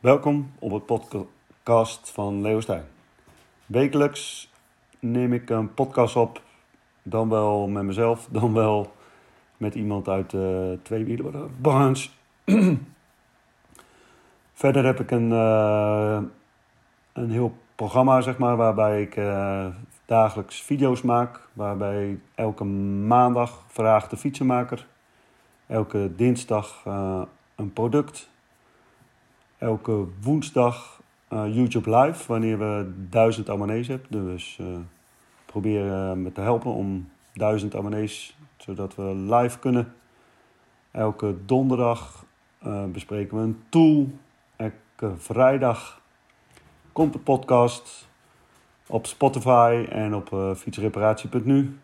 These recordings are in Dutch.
Welkom op het podcast van Leo Stijn. Wekelijks neem ik een podcast op, dan wel met mezelf, dan wel met iemand uit de tweewielenbranche. Verder heb ik een, uh, een heel programma, zeg maar, waarbij ik uh, dagelijks video's maak. Waarbij elke maandag vraagt de fietsenmaker, elke dinsdag een product elke woensdag uh, YouTube live wanneer we duizend abonnees hebben. Dus uh, proberen me te helpen om duizend abonnees, zodat we live kunnen. Elke donderdag bespreken we een tool. Elke vrijdag komt de podcast op Spotify en op fietsreparatie.nu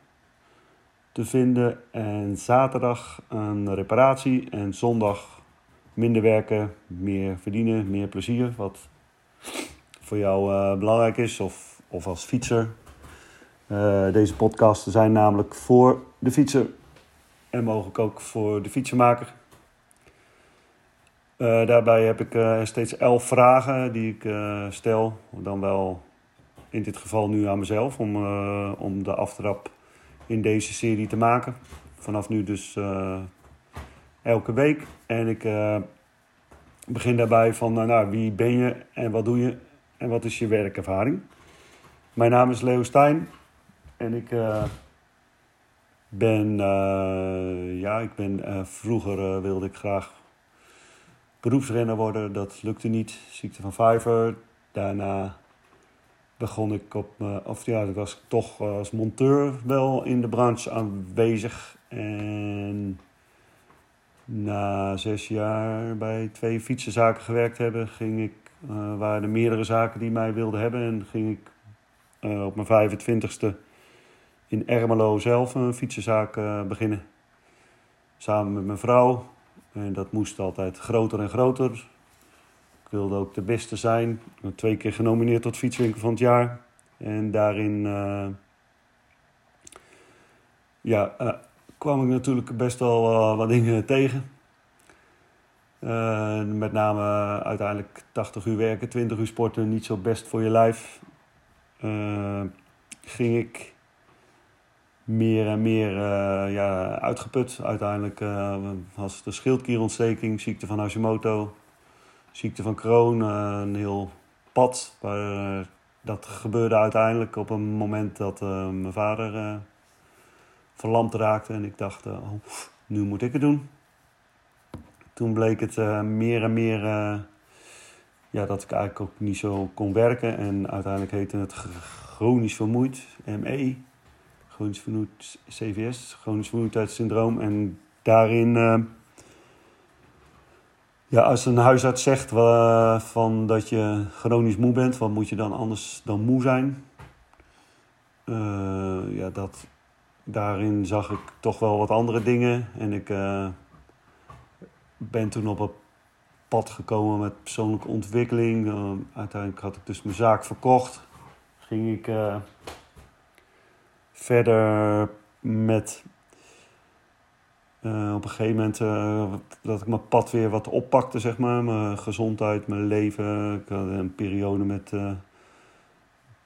te vinden. En zaterdag een reparatie en zondag minder werken, meer verdienen, meer plezier. Wat voor jou uh, belangrijk is, of, of als fietser. Uh, deze podcasten zijn namelijk voor de fietser en mogelijk ook voor de fietsenmaker. Uh, daarbij heb ik steeds elf vragen die ik stel, dan wel in dit geval nu aan mezelf, om, om de aftrap in deze serie te maken. Vanaf nu dus elke week. En ik uh, begin daarbij van, uh, nou, wie ben je en wat doe je en wat is je werkervaring? Mijn naam is Leo Stijn en ik uh, ben, ja, ik ben, vroeger wilde ik graag beroepsrenner worden. Dat lukte niet, ziekte van Fiverr. Daarna begon ik op, of ja, ik was toch als monteur wel in de branche aanwezig en na zes jaar bij twee fietsenzaken gewerkt hebben, ging ik, uh, waren er meerdere zaken die mij wilden hebben. En ging ik uh, op mijn 25ste in Ermelo zelf een fietsenzaak uh, beginnen. Samen met mijn vrouw. En dat moest altijd groter en groter. Ik wilde ook de beste zijn. Twee keer genomineerd tot fietswinkel van het jaar. En daarin ja, kwam ik natuurlijk best wel uh, wat dingen tegen. Uh, met name uiteindelijk 80 uur werken, 20 uur sporten, niet zo best voor je lijf. Uh, ging ik meer en meer ja, uitgeput. Uiteindelijk was de schildklierontsteking, ziekte van Hashimoto, ziekte van Crohn, een heel pad. dat gebeurde uiteindelijk op een moment dat mijn vader verlamd raakte. En ik dacht, uh, oh, nu moet ik het doen. Toen bleek het uh, meer en meer uh, ja, dat ik eigenlijk ook niet zo kon werken. En uiteindelijk heette het chronisch vermoeid, ME. Chronisch vermoeid CVS, chronisch vermoeidheidssyndroom. En daarin, ja, als een huisarts zegt van dat je chronisch moe bent, wat moet je dan anders dan moe zijn? ja, dat, daarin zag ik toch wel wat andere dingen. En ik uh, ben toen op het pad gekomen met persoonlijke ontwikkeling. Uh, uiteindelijk had ik dus mijn zaak verkocht. Ging ik uh, verder met op een gegeven moment dat ik mijn pad weer wat oppakte, zeg maar. Mijn gezondheid, mijn leven. Ik had een periode met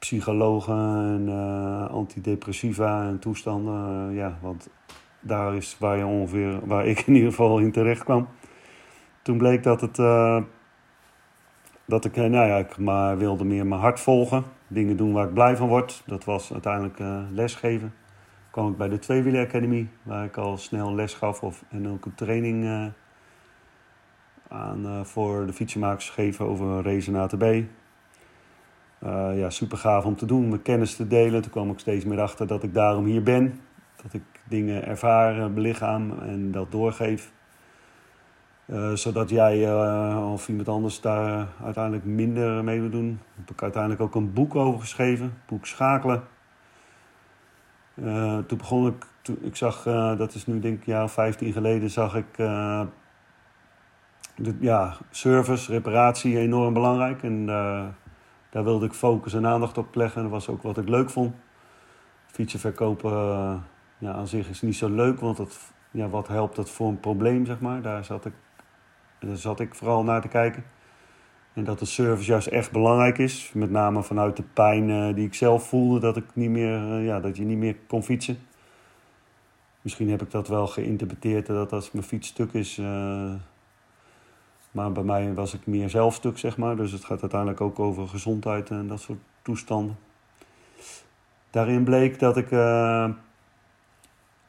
psychologen en uh, antidepressiva en toestanden. Uh, ja, want daar is waar, je ongeveer, waar ik in ieder geval in terecht kwam. Toen bleek dat, het, uh, dat ik, nou ja, ik maar wilde meer mijn hart volgen. Dingen doen waar ik blij van word. Dat was uiteindelijk lesgeven. kwam ik bij de Tweewieler Academy, waar ik al snel les gaf of, en ook een training aan, voor de fietsenmakers geven over race en ATB. Uh, ja, super gaaf om te doen, mijn kennis te delen. Toen kwam ik steeds meer achter dat ik daarom hier ben. Dat ik dingen ervaar, belichaam en dat doorgeef. Uh, zodat jij of iemand anders daar uiteindelijk minder mee wil doen. Heb ik uiteindelijk ook een boek over geschreven, boek Schakelen. toen begon ik, ik zag, dat is nu denk ik een jaar of 15 geleden, zag ik de, ja, service, reparatie enorm belangrijk. En daar wilde ik focus en aandacht op leggen. Dat was ook wat ik leuk vond. Fietsen verkopen uh, ja, aan zich is niet zo leuk, want dat, ja, wat helpt dat voor een probleem, zeg maar. Daar zat ik, daar zat ik vooral naar te kijken. En dat de service juist echt belangrijk is. Met name vanuit de pijn die ik zelf voelde. Dat, ik niet meer, ja, dat je niet meer kon fietsen. Misschien heb ik dat wel geïnterpreteerd dat als mijn fiets stuk is. Maar bij mij was ik meer zelf stuk, zeg maar. Dus het gaat uiteindelijk ook over gezondheid en dat soort toestanden. Daarin bleek dat ik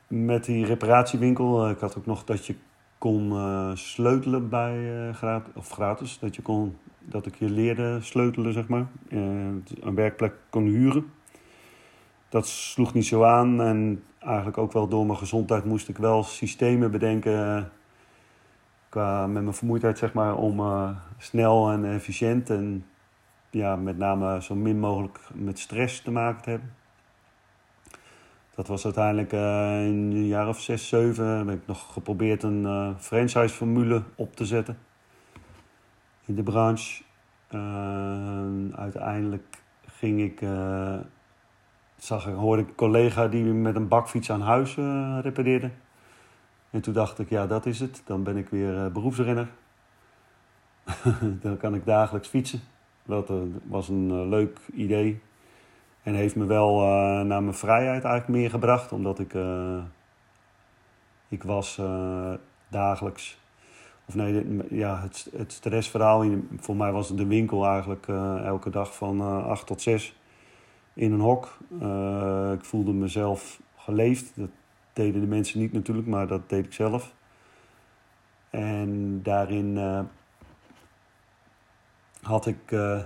met die reparatiewinkel, uh, ik had ook nog dat je kon uh, sleutelen bij gratis, of gratis. Dat, je kon, dat ik je leerde sleutelen, zeg maar. een werkplek kon huren. Dat sloeg niet zo aan. En eigenlijk ook wel door mijn gezondheid moest ik wel systemen bedenken. Qua, met mijn vermoeidheid, zeg maar, om snel en efficiënt en ja, met name zo min mogelijk met stress te maken te hebben. Dat was uiteindelijk uh, in een jaar of zes, zeven heb ik nog geprobeerd een uh, franchise-formule op te zetten in de branche. Uiteindelijk ging ik, zag ik, hoorde ik een collega die met een bakfiets aan huis repareerde. En toen dacht ik, ja, dat is het. Dan ben ik weer beroepsrenner. Dan kan ik dagelijks fietsen. Dat was een leuk idee. En heeft me wel uh, naar mijn vrijheid eigenlijk meer gebracht. Omdat ik, uh, ik was uh, dagelijks, of nee, ja, het, het stressverhaal. Voor mij was de winkel eigenlijk elke dag van 8 tot 6 in een hok. ik voelde mezelf geleefd. Deden de mensen niet natuurlijk, maar dat deed ik zelf. En daarin had ik uh,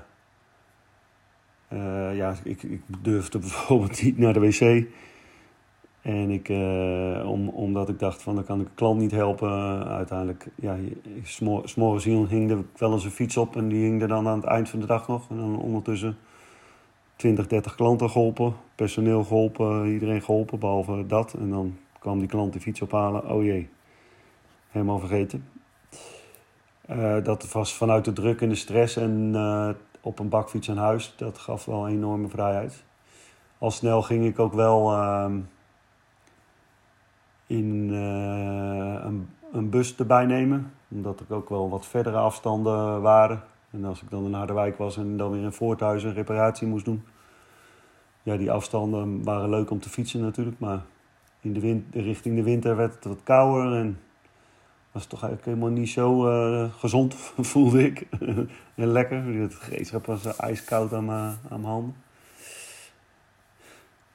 ja, ik, ik durfde bijvoorbeeld niet naar de wc. En ik, om, omdat ik dacht van dan kan ik de klant niet helpen. uiteindelijk, ja, s'morgens hing er wel eens een fiets op en die hing er dan aan het eind van de dag nog. En dan ondertussen 20, 30 klanten geholpen, personeel geholpen, iedereen geholpen, behalve dat. En dan kwam die klant de fiets ophalen. Oh jee, helemaal vergeten. Uh, dat was vanuit de druk en de stress en op een bakfiets aan huis. Dat gaf wel enorme vrijheid. Al snel ging ik ook wel uh, in uh, een, een, bus erbij nemen. Omdat er ook wel wat verdere afstanden waren. En als ik dan in Harderwijk was en dan weer in Voorthuizen een reparatie moest doen. Ja, die afstanden waren leuk om te fietsen natuurlijk. Maar in de wind, richting de winter werd het wat kouder. En was toch eigenlijk helemaal niet zo uh, gezond, voelde ik. en lekker. Het gereedschap was uh, ijskoud aan mijn, handen.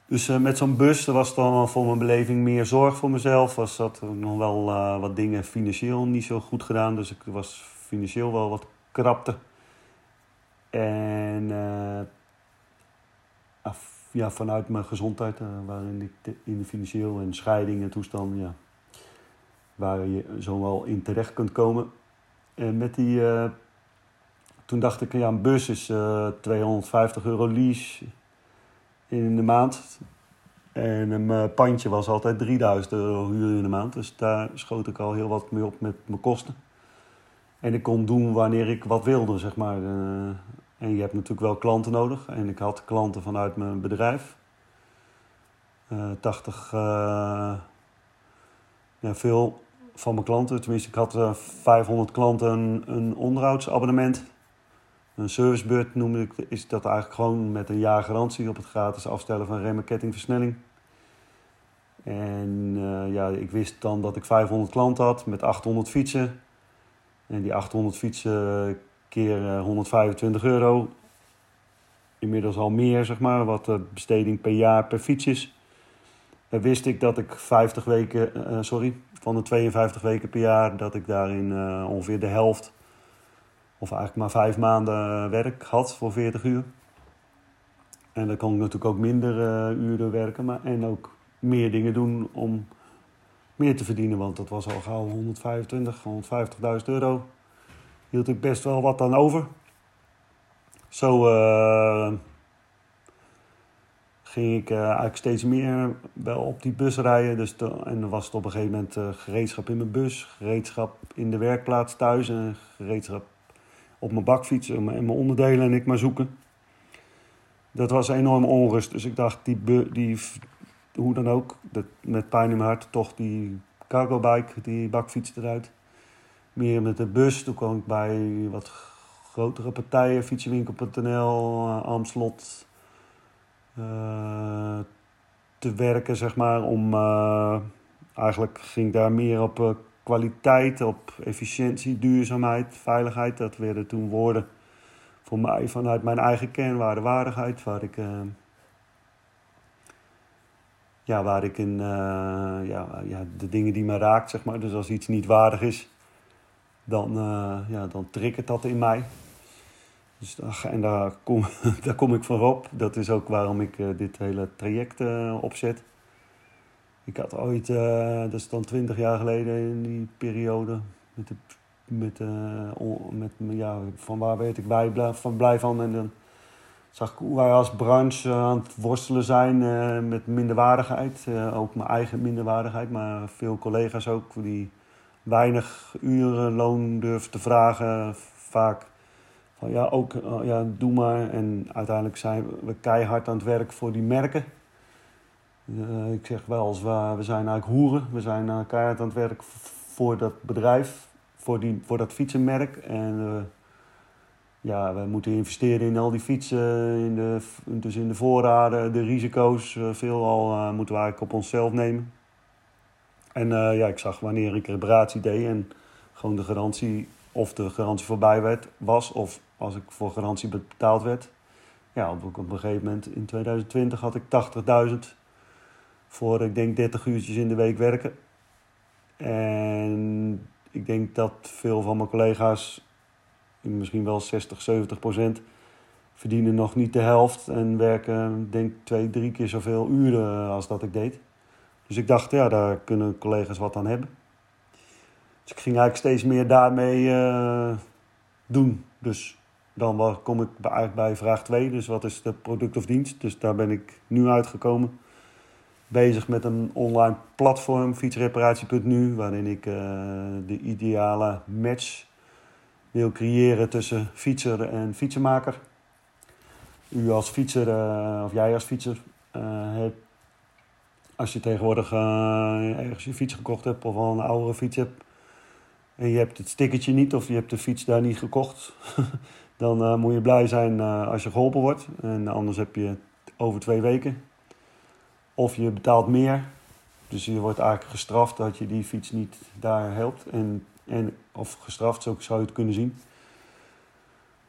Dus uh, met zo'n bus was dan voor mijn beleving meer zorg voor mezelf. Was dat nog wel wat dingen financieel niet zo goed gedaan. Dus ik was financieel wel wat krapte. En ja, vanuit mijn gezondheid, waarin ik in de financieel en scheiding en toestanden, ja, waar je zo wel in terecht kunt komen. En met die, uh, toen dacht ik, ja, een bus is uh, eh, 250 euro lease in de maand. En een pandje was altijd 3000 euro huur in de maand. Dus daar schoot ik al heel wat mee op met mijn kosten. En ik kon doen wanneer ik wat wilde, zeg maar. En je hebt natuurlijk wel klanten nodig. En ik had klanten vanuit mijn bedrijf. 80, ja, veel van mijn klanten. Tenminste, ik had 500 eh, klanten een, een onderhoudsabonnement. Een servicebeurt noemde ik, is dat eigenlijk gewoon met een jaar garantie op het gratis afstellen van remmen, ketting, versnelling. En uh, ja, ik wist dan dat ik 500 klanten had met 800 fietsen. En die 800 fietsen keer 125 eh, euro. Inmiddels al meer, zeg maar, wat de besteding per jaar per fiets is. Dan wist ik dat ik 50 weken, uh, sorry, van de 52 weken per jaar, dat ik daarin ongeveer de helft, of eigenlijk maar vijf maanden werk had voor 40 uur. En dan kon ik natuurlijk ook minder uren werken, maar en ook meer dingen doen om meer te verdienen. Want dat was al gauw 125, 150.000 euro. Hield ik best wel wat aan over. Zo uh, ging ik uh, eigenlijk steeds meer wel op die bus rijden. Dus en dan was het op een gegeven moment uh, gereedschap in mijn bus, gereedschap in de werkplaats thuis en gereedschap op mijn bakfiets en mijn onderdelen en ik maar zoeken. Dat was enorm onrust. Dus ik dacht, die, die hoe dan ook, dat, met pijn in mijn hart, toch die cargo bike, die bakfiets eruit. Meer met de bus. Toen kwam ik bij wat grotere partijen, fietsenwinkel.nl, Amslot, te werken, zeg maar. Om, eigenlijk ging daar meer op kwaliteit, op efficiëntie, duurzaamheid, veiligheid. Dat werden toen woorden voor mij vanuit mijn eigen kernwaarde, waardigheid, waar ik, ja, waar ik in ja, ja, de dingen die me raakt, zeg maar. Dus als iets niet waardig is, dan, uh, ja, dan triggert dat in mij. Dus, en daar kom, daar kom ik van op. Dat is ook waarom ik dit hele traject opzet. Ik had ooit, dat is dan twintig jaar geleden in die periode, met de met, met ja, van waar weet ik bij, van, blij van. En dan zag ik hoe wij als branche aan het worstelen zijn met minderwaardigheid. Ook mijn eigen minderwaardigheid, maar veel collega's ook die weinig uren loon durven te vragen. Vaak van ja, ook ja, doe maar. En uiteindelijk zijn we keihard aan het werk voor die merken. ik zeg wel eens, we, we zijn eigenlijk hoeren. We zijn keihard aan het werk voor dat bedrijf voor, die, voor dat fietsenmerk. En ja, we moeten investeren in al die fietsen, in de, dus in de voorraden, de risico's. Veelal moeten we eigenlijk op onszelf nemen. En ja, ik zag wanneer ik reparatie deed en gewoon de garantie, of de garantie voorbij werd, was, of als ik voor garantie betaald werd. Ja, op, een gegeven moment in 2020 had ik 80.000 voor, ik denk, 30 uurtjes in de week werken. En ik denk dat veel van mijn collega's, misschien wel 60, 70 procent, verdienen nog niet de helft en werken, denk twee, drie keer zoveel uren als dat ik deed. Dus ik dacht, ja, daar kunnen collega's wat aan hebben. Dus ik ging eigenlijk steeds meer daarmee uh, doen. Dus dan kom ik eigenlijk bij vraag 2. Dus wat is de product of dienst? Dus daar ben ik nu uitgekomen bezig met een online platform, fietsreparatie.nu, waarin ik uh, de ideale match wil creëren tussen fietser en fietsenmaker. U als fietser, uh, of jij als fietser, hebt, als je tegenwoordig ergens je fiets gekocht hebt of al een oudere fiets hebt, en je hebt het stickertje niet of je hebt de fiets daar niet gekocht, dan moet je blij zijn als je geholpen wordt. En anders heb je over twee weken of je betaalt meer. Dus je wordt eigenlijk gestraft dat je die fiets niet daar helpt. En, en, of gestraft, zo zou je het kunnen zien.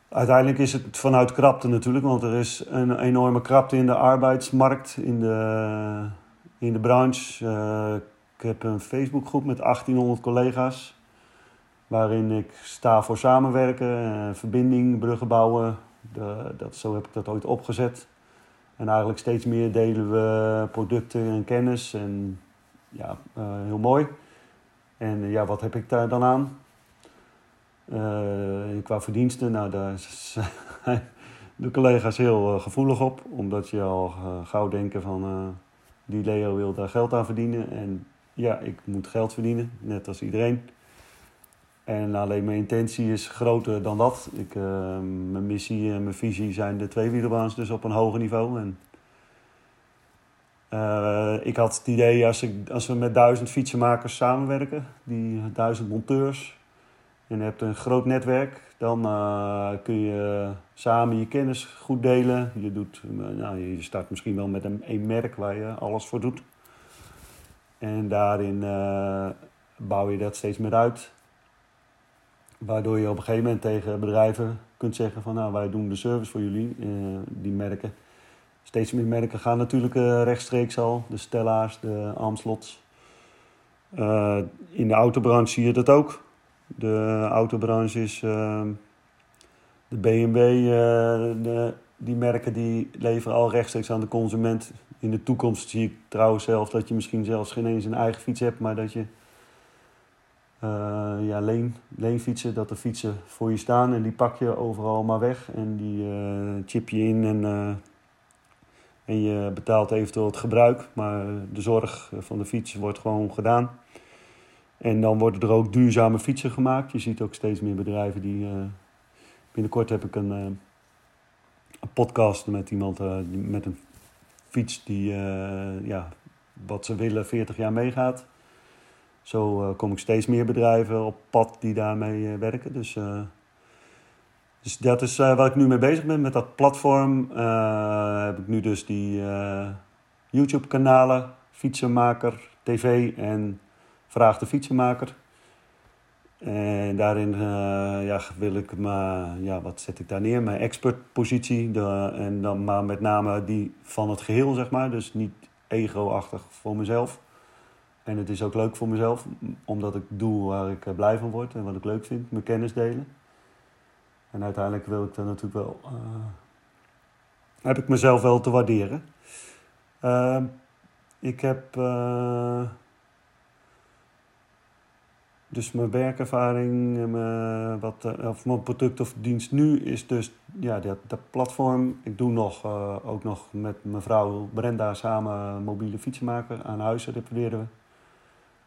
Uiteindelijk is het vanuit krapte natuurlijk, want er is een enorme krapte in de arbeidsmarkt, in de, in de branche. Uh, ik heb een Facebookgroep met 1800 collega's, waarin ik sta voor samenwerken, uh, verbinding, bruggen bouwen. De, dat, zo heb ik dat ooit opgezet. En eigenlijk steeds meer delen we producten en kennis. En ja, uh, heel mooi. En ja, wat heb ik daar dan aan? Qua verdiensten, nou, daar zijn de collega's heel gevoelig op. Omdat je al gauw denken van, die Leo wil daar geld aan verdienen. En ja, ik moet geld verdienen, net als iedereen. En alleen mijn intentie is groter dan dat. Ik, uh, mijn missie en mijn visie zijn de tweewielerbaans dus op een hoger niveau. En, uh, ik had het idee als, ik, als we met duizend fietsenmakers samenwerken, die duizend monteurs, en hebt een groot netwerk, dan uh, kun je samen je kennis goed delen. Je, doet, nou, je start misschien wel met een, merk waar je alles voor doet. En daarin bouw je dat steeds meer uit. Waardoor je op een gegeven moment tegen bedrijven kunt zeggen van nou wij doen de service voor jullie, die merken. Steeds meer merken gaan natuurlijk rechtstreeks al, de Stella's, de Amslots. In de autobranche zie je dat ook. De autobranche is de BMW, de, die merken die leveren al rechtstreeks aan de consument. In de toekomst zie ik trouwens zelf dat je misschien zelfs geen eens een eigen fiets hebt, maar dat je uh, ja, leen, leenfietsen, dat de fietsen voor je staan en die pak je overal maar weg en die uh, chip je in en, en je betaalt eventueel het gebruik, maar de zorg van de fiets wordt gewoon gedaan. En dan worden er ook duurzame fietsen gemaakt. Je ziet ook steeds meer bedrijven die. binnenkort heb ik een, een podcast met iemand met een fiets die ja, wat ze willen 40 jaar meegaat. Zo kom ik steeds meer bedrijven op pad die daarmee werken. Dus Dus dat is waar ik nu mee bezig ben. Met dat platform heb ik nu dus die YouTube-kanalen. Fietsenmaker TV en Vraag de Fietsenmaker. En daarin ja, wil ik maar, ja, wat zet ik daar neer? Mijn expertpositie. De, en dan maar met name die van het geheel, zeg maar. Dus niet ego-achtig voor mezelf. En het is ook leuk voor mezelf, omdat ik doe waar ik blij van word en wat ik leuk vind. Mijn kennis delen. En uiteindelijk wil ik dan natuurlijk wel. Uh, heb ik mezelf wel te waarderen. Uh, ik heb. Dus mijn werkervaring, mijn, wat, of mijn product of dienst nu is dus ja, dat, dat platform. Ik doe nog, ook nog met mevrouw Brenda samen mobiele fietsen maken. Aan huizen repareren we.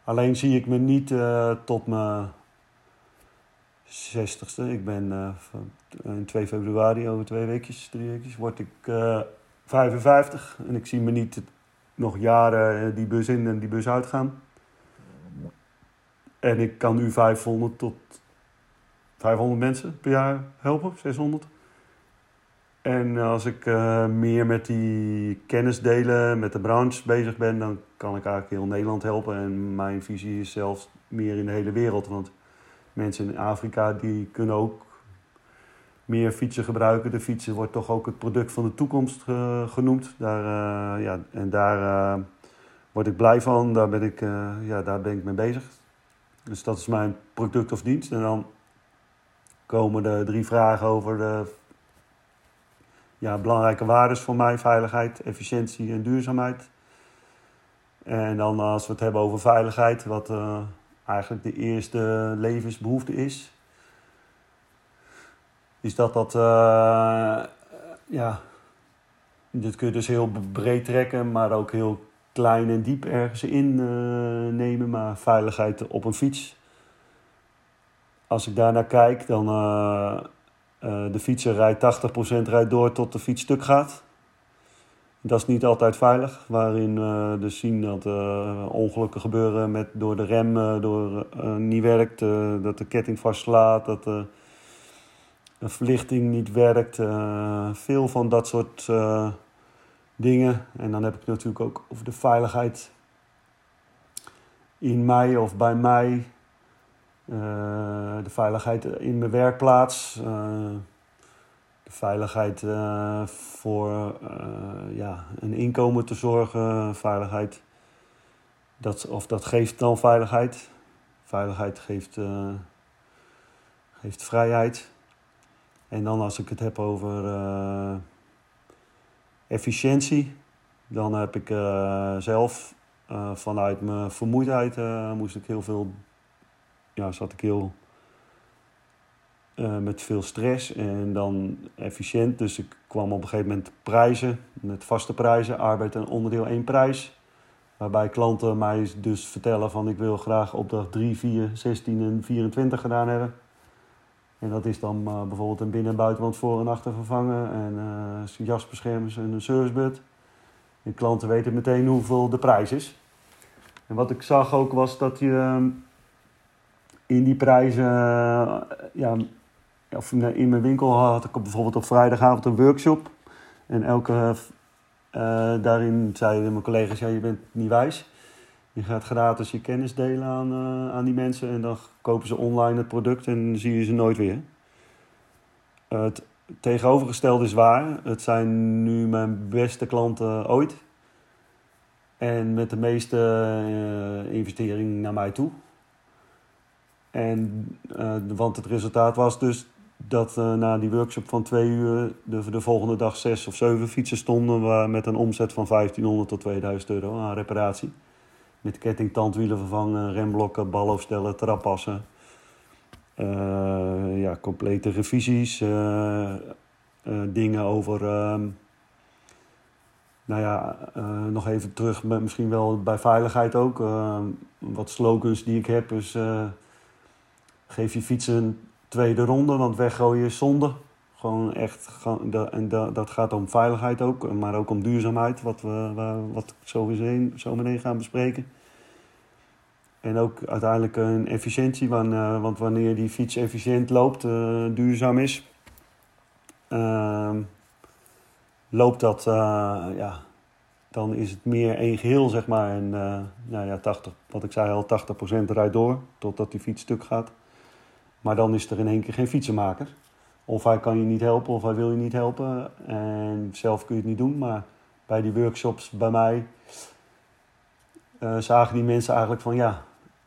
Alleen zie ik me niet tot mijn 60ste. Ik ben in 2 februari, over twee weekjes, drie weekjes, word ik uh, 55. En ik zie me niet nog jaren eh, die bus in en die bus uitgaan. En ik kan nu 500 tot 500 mensen per jaar helpen, 600. En als ik uh, meer met die kennis delen, met de branche bezig ben, dan kan ik eigenlijk heel Nederland helpen. En mijn visie is zelfs meer in de hele wereld. Want mensen in Afrika die kunnen ook meer fietsen gebruiken. De fietsen wordt toch ook het product van de toekomst uh, genoemd. Daar, uh, ja, en daar word ik blij van. Daar ben ik, ja, daar ben ik mee bezig. Dus dat is mijn product of dienst. En dan komen de drie vragen over de ja, belangrijke waarden voor mij. Veiligheid, efficiëntie en duurzaamheid. En dan als we het hebben over veiligheid, wat eigenlijk de eerste levensbehoefte is. Is dat dat, uh, ja, dit kun je dus heel breed trekken, maar ook heel klein en diep ergens in uh, nemen. Maar veiligheid op een fiets. Als ik daar naar kijk, dan uh, de fietser rijdt 80% rijdt door tot de fiets stuk gaat. Dat is niet altijd veilig, waarin we dus zien dat ongelukken gebeuren met, door de rem door, niet werkt, dat de ketting vastslaat, dat de verlichting niet werkt. veel van dat soort dingen. En dan heb ik natuurlijk ook over de veiligheid in mij of bij mij. de veiligheid in mijn werkplaats veiligheid uh, voor ja, een inkomen te zorgen, veiligheid. Dat, of dat geeft dan veiligheid. Veiligheid geeft, geeft vrijheid. En dan als ik het heb over efficiëntie, dan heb ik zelf vanuit mijn vermoeidheid moest ik heel veel, ja, zat ik heel met veel stress en dan efficiënt. Dus ik kwam op een gegeven moment prijzen, met vaste prijzen, arbeid en onderdeel één prijs. Waarbij klanten mij dus vertellen van ik wil graag opdracht 3, 4, 16 en 24 gedaan hebben. En dat is dan uh, bijvoorbeeld een binnen- en buitenwand voor en achter vervangen. En uh, jasbeschermers en een servicebud. En klanten weten meteen hoeveel de prijs is. En wat ik zag ook was dat je in die prijzen ja, of in mijn winkel had ik bijvoorbeeld op vrijdagavond een workshop. En elke, daarin zeiden mijn collega's, ja, je bent niet wijs. Je gaat gratis je kennis delen aan, uh, aan die mensen en dan kopen ze online het product en zie je ze nooit weer. Uh, het tegenovergestelde is waar. Het zijn nu mijn beste klanten ooit. En met de meeste investering naar mij toe. En, want het resultaat was dus dat uh, na die workshop van twee uur de, de volgende dag zes of zeven fietsen stonden waar, met een omzet van 1500 tot 2000 euro aan reparatie. Met ketting, tandwielen vervangen, remblokken, balhoofdstellen, trappassen. Uh, ja, complete revisies. Uh, dingen over... Ehm, nou ja, nog even terug, misschien wel bij veiligheid ook. Ehm, wat slogans die ik heb is... geef je fietsen tweede ronde, want weggooien is zonde. Gewoon echt, en dat gaat om veiligheid ook, maar ook om duurzaamheid, wat we wat sowieso zo meteen gaan bespreken. En ook uiteindelijk een efficiëntie, want wanneer die fiets efficiënt loopt, uh, duurzaam is, ehm, loopt dat, ja, dan is het meer één geheel, zeg maar. En nou ja, 80, wat ik zei al, 80% rijdt door totdat die fiets stuk gaat. Maar dan is er in één keer geen fietsenmaker. Of hij kan je niet helpen of hij wil je niet helpen. En zelf kun je het niet doen. Maar bij die workshops bij mij uh, zagen die mensen eigenlijk van ja,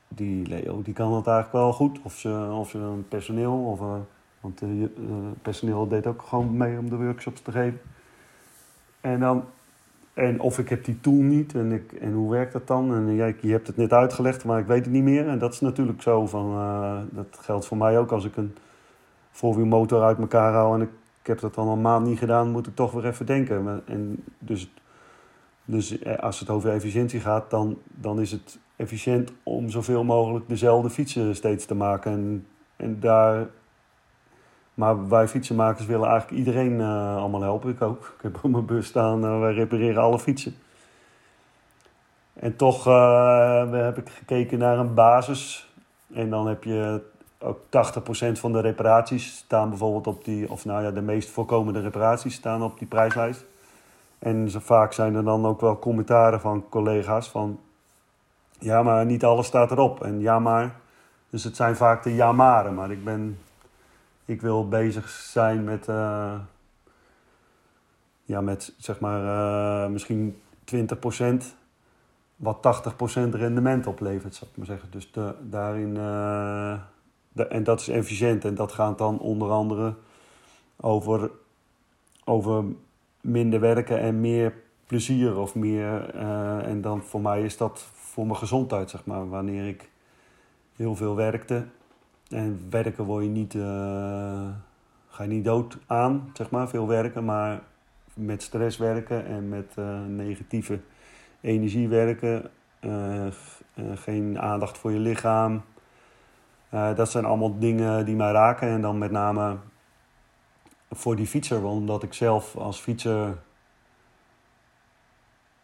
die Leo die kan het eigenlijk wel goed. Of ze, of ze een personeel, of, uh, want uh, personeel deed ook gewoon mee om de workshops te geven. En dan, en of ik heb die tool niet en, ik, en hoe werkt dat dan? En jij, je hebt het net uitgelegd, maar ik weet het niet meer. En dat is natuurlijk zo van, dat geldt voor mij ook als ik een voorwielmotor uit elkaar haal en ik, heb dat dan een maand niet gedaan, moet ik toch weer even denken. En dus dus eh, als het over efficiëntie gaat, dan, dan is het efficiënt om zoveel mogelijk dezelfde fietsen steeds te maken. En, en daar, maar wij fietsenmakers willen eigenlijk iedereen uh, allemaal helpen. Ik ook. Ik heb op mijn bus staan, uh, wij repareren alle fietsen. En toch heb ik gekeken naar een basis. En dan heb je ook 80% van de reparaties staan bijvoorbeeld op die, of nou ja, de meest voorkomende reparaties staan op die prijslijst. En zo vaak zijn er dan ook wel commentaren van collega's van... Ja, maar niet alles staat erop. En ja, maar... Dus het zijn vaak de ja maren. Maar ik ben... Ik wil bezig zijn met... Uh, ja, met zeg maar uh, misschien 20% wat 80% rendement oplevert, zou ik maar zeggen. Dus de, daarin... De, en dat is efficiënt. En dat gaat dan onder andere over... over minder werken en meer plezier of meer. Uh, en dan voor mij is dat voor mijn gezondheid, zeg maar. Wanneer ik heel veel werkte. En werken word je niet, uh, ga je niet dood aan, zeg maar, veel werken. Maar met stress werken en met uh, negatieve energie werken. geen aandacht voor je lichaam. Dat zijn allemaal dingen die mij raken. En dan met name voor die fietser. Omdat ik zelf als fietser.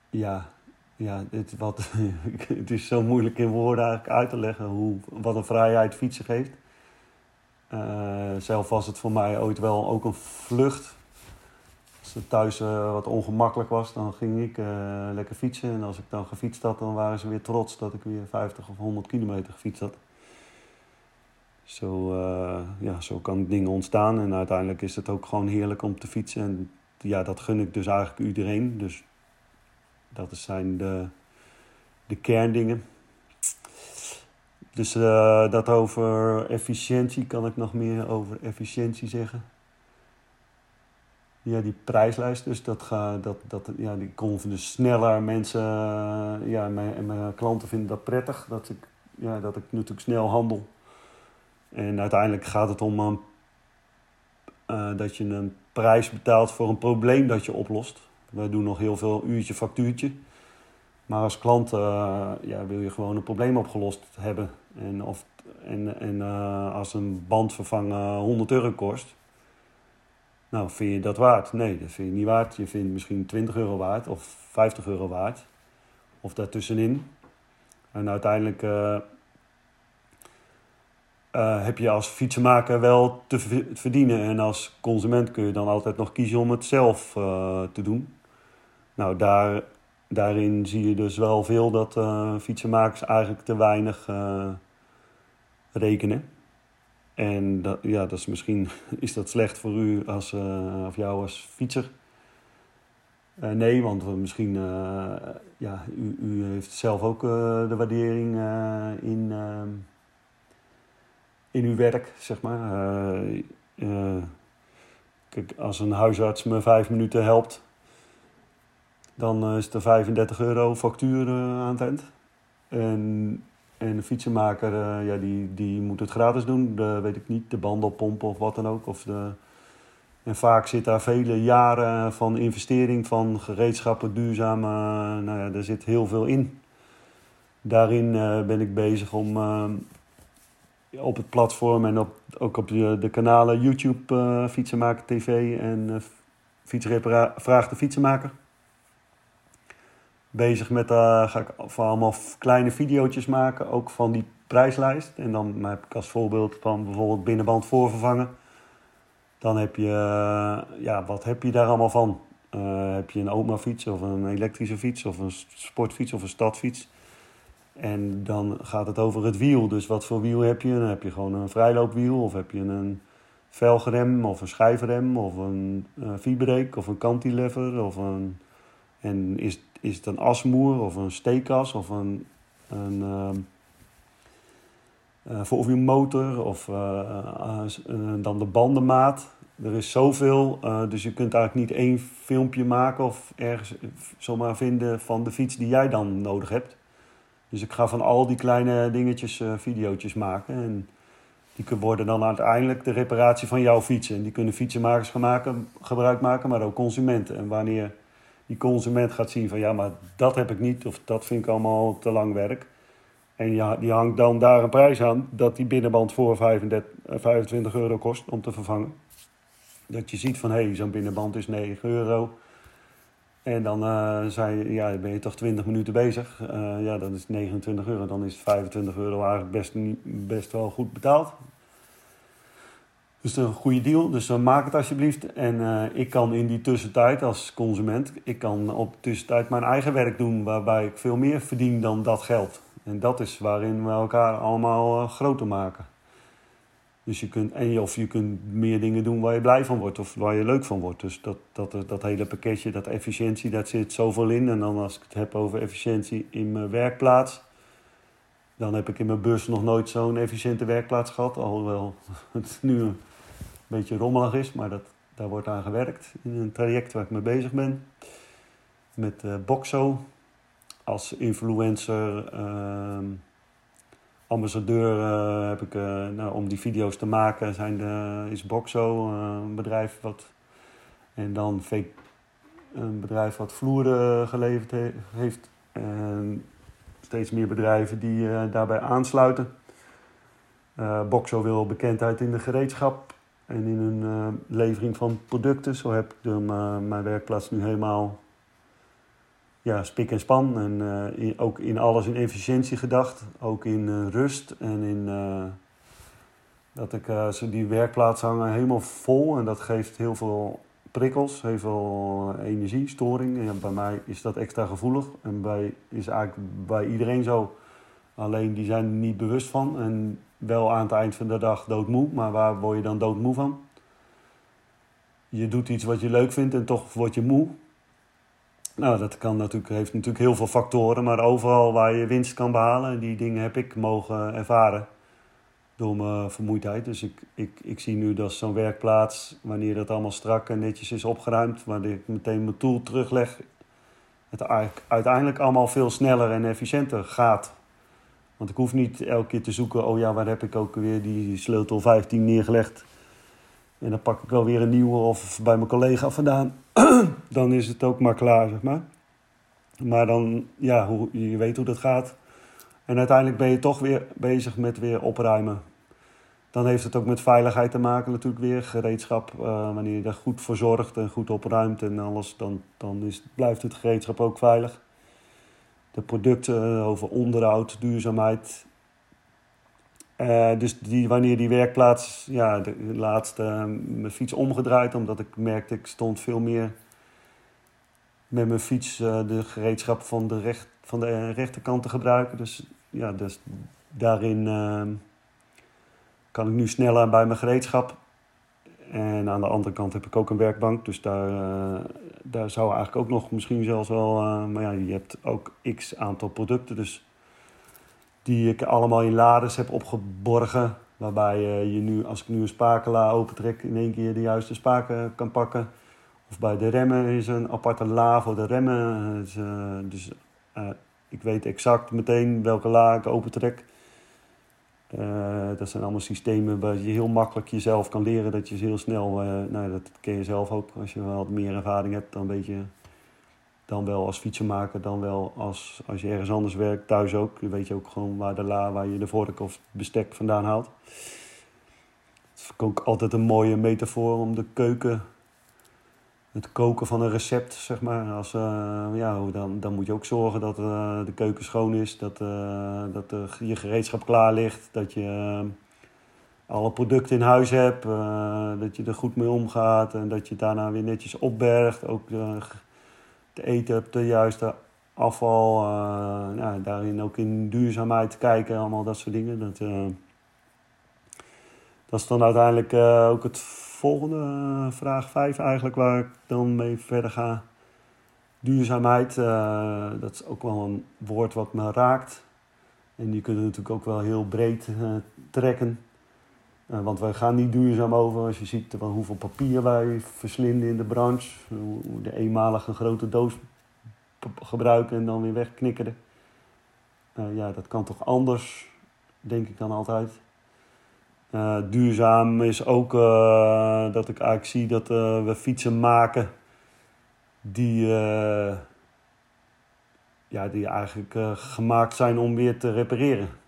Ja, ja het, wat, het is zo moeilijk in woorden eigenlijk uit te leggen hoe, wat een vrijheid fietsen geeft. Uh, zelf was het voor mij ooit wel ook een vlucht. Als het thuis uh, wat ongemakkelijk was, dan ging ik lekker fietsen. En als ik dan gefietst had, dan waren ze weer trots dat ik weer 50 of 100 kilometer gefietst had. Zo, uh, ja, zo kan dingen ontstaan. En uiteindelijk is het ook gewoon heerlijk om te fietsen. En ja, dat gun ik dus eigenlijk iedereen. Dus dat zijn de, de kerndingen. Dus uh, dat over efficiëntie kan ik nog meer over efficiëntie zeggen. Ja, die prijslijst, dus dat, ga, dat, dat, ja, die komen dus sneller. Mensen, ja, mijn, mijn klanten vinden dat prettig. Dat ik, ja, dat ik natuurlijk snel handel. En uiteindelijk gaat het om uh, dat je een prijs betaalt voor een probleem dat je oplost. Wij doen nog heel veel uurtje factuurtje. Maar als klant uh, ja, wil je gewoon een probleem opgelost hebben. En, of, en, en uh, als een band vervangen 100 euro kost, nou vind je dat waard? Nee, dat vind je niet waard. Je vindt misschien 20 euro waard of 50 euro waard. Of daartussenin. En uiteindelijk heb je als fietsenmaker wel te verdienen. En als consument kun je dan altijd nog kiezen om het zelf uh, te doen. Nou, daar, daarin zie je dus wel veel dat uh, fietsenmakers eigenlijk te weinig rekenen. En dat, ja, dat is misschien is dat slecht voor u als, of jou als fietser. nee, want misschien ja, u, u heeft zelf ook de waardering in in uw werk, zeg maar. Uh, uh, kijk, als een huisarts me vijf minuten helpt, dan uh, is er 35 euro factuur aan het eind. En, en de fietsenmaker, ja, die, die moet het gratis doen. De, weet ik niet, de banden oppompen of wat dan ook. Of de, en vaak zit daar vele jaren van investering, van gereedschappen, duurzaam. nou ja, er zit heel veel in. Daarin ben ik bezig om op het platform en op, ook op de, de kanalen YouTube uh, Fietsenmaker TV en uh, fietsrepara Vraag de Fietsenmaker. Bezig met, uh, ga ik van allemaal kleine video's maken, ook van die prijslijst. En dan heb ik als voorbeeld van bijvoorbeeld binnenband voorvervangen. Dan heb je, ja, wat heb je daar allemaal van? heb je een oma-fiets of een elektrische fiets of een sportfiets of een stadfiets? En dan gaat het over het wiel. Dus wat voor wiel heb je? Dan heb je gewoon een vrijloopwiel of heb je een velgrem of een schijfrem of een uh, of een cantilever of een... En is, is het een asmoer of een steekas of een, een uh, uh, voorwielmotor of uh, dan de bandenmaat. Er is zoveel, dus je kunt eigenlijk niet één filmpje maken of ergens zomaar vinden van de fiets die jij dan nodig hebt. Dus ik ga van al die kleine dingetjes uh, video's maken. En die worden dan uiteindelijk de reparatie van jouw fietsen. En die kunnen fietsenmakers gaan maken, gebruik maken, maar ook consumenten. En wanneer die consument gaat zien van ja, maar dat heb ik niet of dat vind ik allemaal te lang werk. En ja, die hangt dan daar een prijs aan dat die binnenband voor 35, 25 euro kost om te vervangen. Dat je ziet van hé, hey, zo'n binnenband is 9 euro. En dan uh, zei, ja, ben je toch 20 minuten bezig. Uh, ja, dan is 29 euro. Dan is 25 euro eigenlijk best, best wel goed betaald. Dus een goede deal. Dus uh, maak het alsjeblieft. En ik kan in die tussentijd als consument, ik kan op tussentijd mijn eigen werk doen waarbij ik veel meer verdien dan dat geld. En dat is waarin we elkaar allemaal groter maken. Dus je kunt, en of je kunt meer dingen doen waar je blij van wordt of waar je leuk van wordt. Dus dat, dat, dat hele pakketje, dat efficiëntie, daar zit zoveel in. En dan als ik het heb over efficiëntie in mijn werkplaats, dan heb ik in mijn bus nog nooit zo'n efficiënte werkplaats gehad. Alhoewel het nu een beetje rommelig is, maar dat, daar wordt aan gewerkt in een traject waar ik mee bezig ben. Met uh, Boxo als influencer. Uh, ambassadeur uh, heb ik, uh, nou, om die video's te maken, zijn de, is Boxo uh, een bedrijf wat. En dan fake, een bedrijf wat vloeren geleverd he, heeft. En steeds meer bedrijven die daarbij aansluiten. Boxo wil bekendheid in de gereedschap en in een levering van producten. Zo heb ik de, mijn werkplaats nu helemaal ja, spik en span. En uh, ook in alles in efficiëntie gedacht. Ook in uh, rust en in uh, dat ik die werkplaats hangen helemaal vol. En dat geeft heel veel prikkels, heel veel energie, storing. En bij mij is dat extra gevoelig. En bij, is eigenlijk bij iedereen zo. Alleen die zijn er niet bewust van. En wel aan het eind van de dag doodmoe. Maar waar word je dan doodmoe van? Je doet iets wat je leuk vindt en toch word je moe. Nou, dat kan natuurlijk, heeft natuurlijk heel veel factoren, maar overal waar je winst kan behalen, die dingen heb ik mogen ervaren door mijn vermoeidheid. Dus ik, ik, ik zie nu dat zo'n werkplaats, wanneer dat allemaal strak en netjes is opgeruimd, wanneer ik meteen mijn tool terugleg, het uiteindelijk allemaal veel sneller en efficiënter gaat. Want ik hoef niet elke keer te zoeken, oh ja, waar heb ik ook weer die sleutel 15 neergelegd. En dan pak ik wel weer een nieuwe of bij mijn collega vandaan. dan is het ook maar klaar, zeg maar. Maar dan, ja, hoe, je weet hoe dat gaat. En uiteindelijk ben je toch weer bezig met weer opruimen. Dan heeft het ook met veiligheid te maken natuurlijk weer. Gereedschap, uh, wanneer je daar goed voor zorgt en goed opruimt en alles, dan, dan is, blijft het gereedschap ook veilig. De producten eh, over onderhoud, duurzaamheid, uh, dus die, wanneer die werkplaats, ja, de, laatste uh, mijn fiets omgedraaid, omdat ik merkte, ik stond veel meer met mijn fiets uh, de gereedschap van de, recht, van de rechterkant te gebruiken. Dus ja, dus daarin kan ik nu sneller bij mijn gereedschap. En aan de andere kant heb ik ook een werkbank, dus daar, daar zou eigenlijk ook nog misschien zelfs wel, maar ja, je hebt ook x aantal producten, dus die ik allemaal in lades heb opgeborgen. Waarbij je nu, als ik nu een spakela opentrek, in één keer de juiste spaken kan pakken. Of bij de remmen is een aparte la voor de remmen. Dus, uh, dus uh, ik weet exact meteen welke la ik opentrek. Dat zijn allemaal systemen waar je heel makkelijk jezelf kan leren. Dat je heel snel, nou dat ken je zelf ook. Als je wat meer ervaring hebt, dan weet je dan wel als fietsenmaker, dan wel als, als je ergens anders werkt, thuis ook. Je weet je ook gewoon waar de la, waar je de vork of bestek vandaan haalt. Het is ook altijd een mooie metafoor om de keuken, het koken van een recept, zeg maar. Als, uh, ja, dan, dan moet je ook zorgen dat uh, de keuken schoon is, dat, uh, dat je gereedschap klaar ligt, dat je alle producten in huis hebt. eh, dat je er goed mee omgaat en dat je daarna weer netjes opbergt. Ook eh, te eten hebt, de juiste afval. eh, nou, daarin ook in duurzaamheid kijken, allemaal dat soort dingen. Dat, eh, dat is dan uiteindelijk eh, ook het volgende, vraag 5 eigenlijk, waar ik dan mee verder ga. Duurzaamheid, dat is ook wel een woord wat me raakt. En die kunnen natuurlijk ook wel heel breed trekken. Eh, want wij gaan niet duurzaam over. Als je ziet hoeveel papier wij verslinden in de branche. Hoe de eenmalige grote doos gebruiken en dan weer wegknikkeren. Eh, ja, dat kan toch anders, denk ik dan altijd. Eh, duurzaam is ook dat ik eigenlijk zie dat we fietsen maken die, ja, die eigenlijk gemaakt zijn om weer te repareren.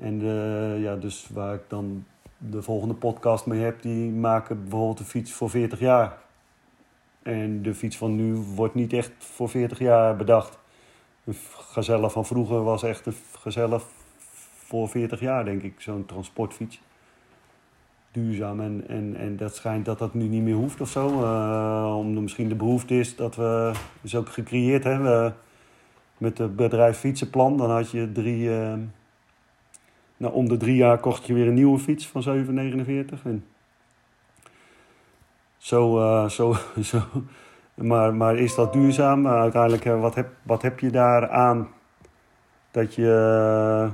En eh, ja, dus waar ik dan de volgende podcast mee heb, die maken bijvoorbeeld een fiets voor 40 jaar. En de fiets van nu wordt niet echt voor 40 jaar bedacht. Een gazelle van vroeger was echt een gazelle voor 40 jaar, denk ik, zo'n transportfiets. Duurzaam en, en, en dat schijnt dat dat nu niet meer hoeft of zo. Uh, omdat misschien de behoefte is dat we, is ook gecreëerd hebben met het bedrijf Fietsenplan. Dan had je drie, uh, nou, om de drie jaar kocht je weer een nieuwe fiets van 7,49. En zo, uh, zo, zo. Maar, maar is dat duurzaam? Uh, uiteindelijk, uh, wat, heb, wat heb je daar aan dat je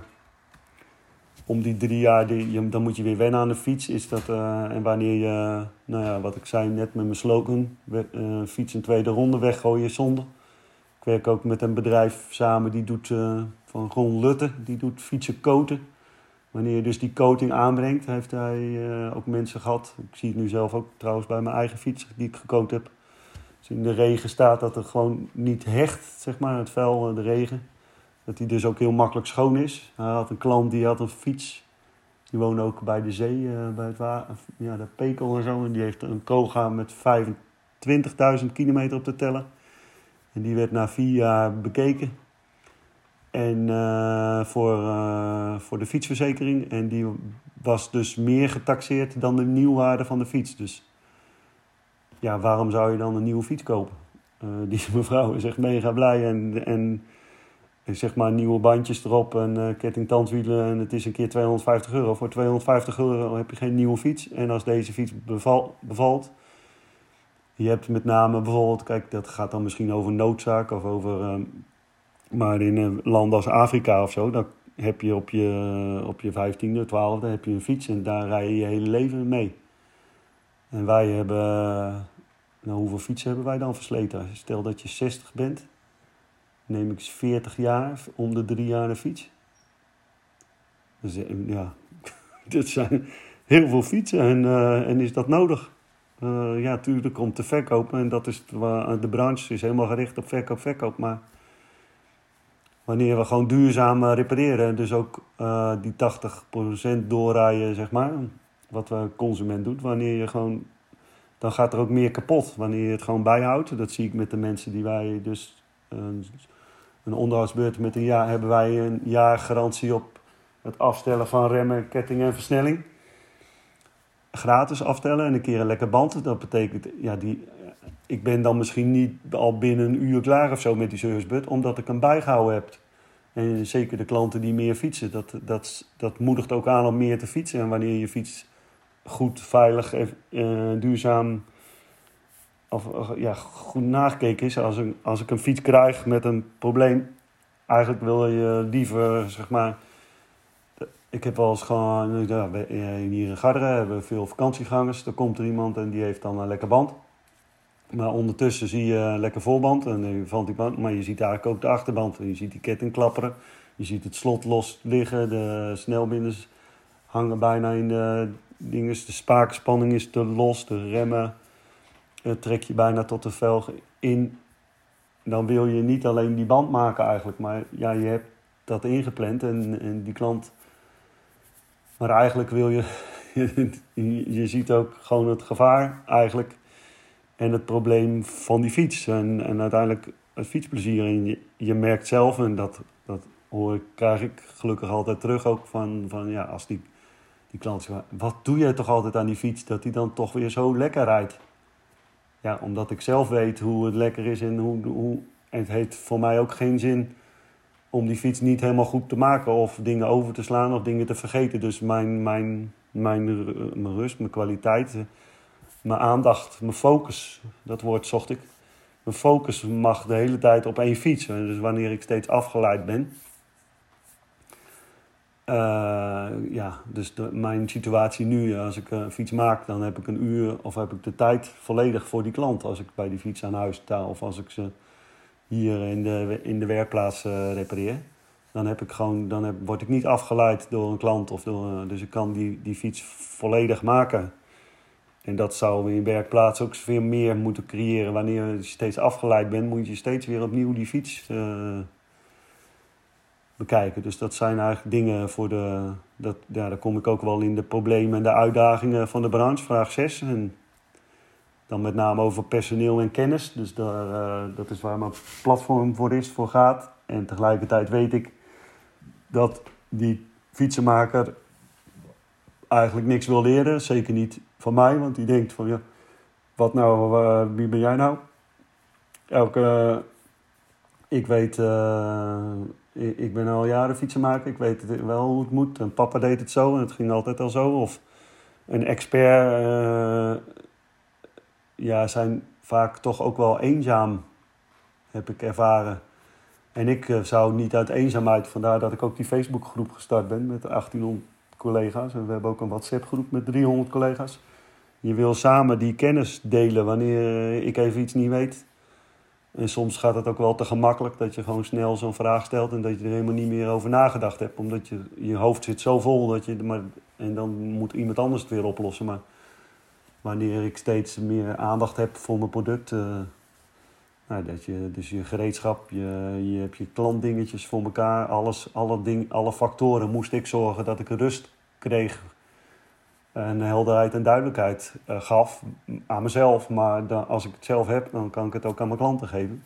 om die drie jaar, die, dan moet je weer wennen aan de fiets. Is dat, en wanneer je, nou ja, wat ik zei net met mijn slogan, fiets een tweede ronde weggooien zonde. Ik werk ook met een bedrijf samen die doet, van Ron Lutte, die doet fietsen coaten. Wanneer je dus die coating aanbrengt, heeft hij uh, ook mensen gehad. Ik zie het nu zelf ook trouwens bij mijn eigen fiets die ik gecoat heb. Als in de regen staat dat er gewoon niet hecht, zeg maar, het vel, de regen. Dat die dus ook heel makkelijk schoon is. Hij had een klant die had een fiets. Die woonde ook bij de zee, uh, bij het ja, de Pekel en zo. En die heeft een Koga met 25.000 kilometer op te tellen. En die werd na vier jaar bekeken. En uh, voor, uh, voor de fietsverzekering. En die was dus meer getaxeerd dan de nieuwwaarde van de fiets. Dus ja, waarom zou je dan een nieuwe fiets kopen? Uh, die mevrouw is echt mega blij. En, en, zeg maar nieuwe bandjes erop en ketting tandwielen. En het is een keer 250 euro. Voor 250 euro heb je geen nieuwe fiets. En als deze fiets beval, bevalt. Je hebt met name bijvoorbeeld, kijk, dat gaat dan misschien over noodzaak of over. um, maar in een land als Afrika of zo, dan heb je op je, op je 15e, 12e heb je een fiets en daar rij je je hele leven mee. En wij hebben, nou hoeveel fietsen hebben wij dan versleten? Stel dat je 60 bent, neem ik 40 jaar om de drie jaar een fiets. Dus ja, dit zijn heel veel fietsen en, en is dat nodig? Ja, tuurlijk om te verkopen en dat is de branche is helemaal gericht op verkoop, verkoop, maar wanneer we gewoon duurzaam repareren, dus ook uh, die 80% doorrijden, zeg maar, wat de consument doet, wanneer je gewoon, dan gaat er ook meer kapot, wanneer je het gewoon bijhoudt. Dat zie ik met de mensen die wij dus, een, een onderhoudsbeurt met een jaar, hebben wij een jaar garantie op het afstellen van remmen, ketting en versnelling. Gratis aftellen en een keer een lekker band. Dat betekent, ja, die, ik ben dan misschien niet al binnen een uur klaar of zo met die servicebud, omdat ik hem bijgehouden heb. En zeker de klanten die meer fietsen, dat, dat, dat moedigt ook aan om meer te fietsen. En wanneer je fiets goed, veilig en uh, duurzaam of ja, goed nagekeken is. Als, een, als ik een fiets krijg met een probleem, eigenlijk wil je liever, zeg maar. Ik heb wel eens gewoon, ja, hier in Garderen hebben we veel vakantiegangers. Er komt er iemand en die heeft dan een lekker band. Maar ondertussen zie je lekker voorband en dan valt. Maar je ziet eigenlijk ook de achterband. Je ziet die ketting klapperen. Je ziet het slot los liggen. De snelbinders hangen bijna in de dingen. De spaakspanning is te los. De remmen trek je bijna tot de velg in. Dan wil je niet alleen die band maken eigenlijk. Maar ja, je hebt dat ingepland en, en die klant... Maar eigenlijk wil je... je ziet ook gewoon het gevaar eigenlijk en het probleem van die fiets. En, en uiteindelijk het fietsplezier. En je, je merkt zelf, en dat, dat hoor krijg ik gelukkig altijd terug ook van, van ja, als die, Die klant zegt, wat doe jij toch altijd aan die fiets dat die dan toch weer zo lekker rijdt? Ja, omdat ik zelf weet hoe het lekker is en hoe, hoe en het heeft voor mij ook geen zin om die fiets niet helemaal goed te maken of dingen over te slaan of dingen te vergeten. Dus mijn, mijn, mijn, mijn rust, mijn kwaliteit, mijn aandacht, mijn focus, dat woord zocht ik. Mijn focus mag de hele tijd op één fiets. Dus wanneer ik steeds afgeleid ben. Uh, ja, dus mijn situatie nu, als ik een fiets maak, dan heb ik een uur of heb ik de tijd volledig voor die klant. Als ik bij die fiets aan huis sta of als ik ze hier in de, in de werkplaats repareer. Dan, heb ik gewoon, dan word ik niet afgeleid door een klant. Of door, dus ik kan die, die fiets volledig maken. En dat zou in werkplaats ook veel meer moeten creëren. Wanneer je steeds afgeleid bent, moet je steeds weer opnieuw die fiets uh, bekijken. Dus dat zijn eigenlijk dingen voor de. Dat, ja, daar kom ik ook wel in de problemen en de uitdagingen van de branche, vraag 6. En dan met name over personeel en kennis. Dus daar, uh, dat is waar mijn platform voor is, voor gaat. En tegelijkertijd weet ik dat die fietsenmaker eigenlijk niks wil leren. Zeker niet van mij, want die denkt van ja, wat nou, uh, wie ben jij nou? Elke, ik weet, uh, ik, ben al jaren fietsenmaker, ik weet wel hoe het moet. En papa deed het zo en het ging altijd al zo. Of een expert, ja, zijn vaak toch ook wel eenzaam, heb ik ervaren. En ik zou niet uit eenzaamheid, vandaar dat ik ook die Facebookgroep gestart ben met 1800 collega's. En we hebben ook een WhatsApp-groep met 300 collega's. Je wil samen die kennis delen wanneer ik even iets niet weet. En soms gaat het ook wel te gemakkelijk dat je gewoon snel zo'n vraag stelt en dat je er helemaal niet meer over nagedacht hebt. Omdat je, je hoofd zit zo vol dat je. Maar, en dan moet iemand anders het weer oplossen. Maar wanneer ik steeds meer aandacht heb voor mijn product. Uh, nou, dat je, dus je gereedschap, je, je hebt je klantdingetjes voor elkaar, alles, alle, ding, alle factoren moest ik zorgen dat ik rust kreeg. En helderheid en duidelijkheid uh, gaf aan mezelf. Maar dan, als ik het zelf heb, dan kan ik het ook aan mijn klanten geven.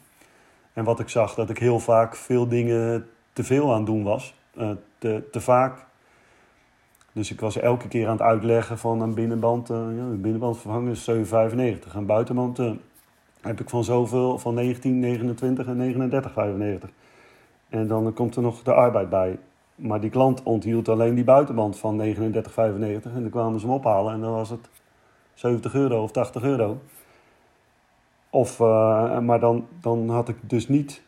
En wat ik zag, dat ik heel vaak veel dingen te veel aan doen was. Uh, te, te vaak. Dus ik was elke keer aan het uitleggen van een binnenband. Uh, ja, een binnenband vervangen is 7,95. Een buitenband heb ik van zoveel, van 19, 29 en 39,95. En dan komt er nog de arbeid bij. Maar die klant onthield alleen die buitenband van 39,95. En dan kwamen ze hem ophalen en dan was het 70 euro of 80 euro. Of, uh, maar dan, dan had ik dus niet.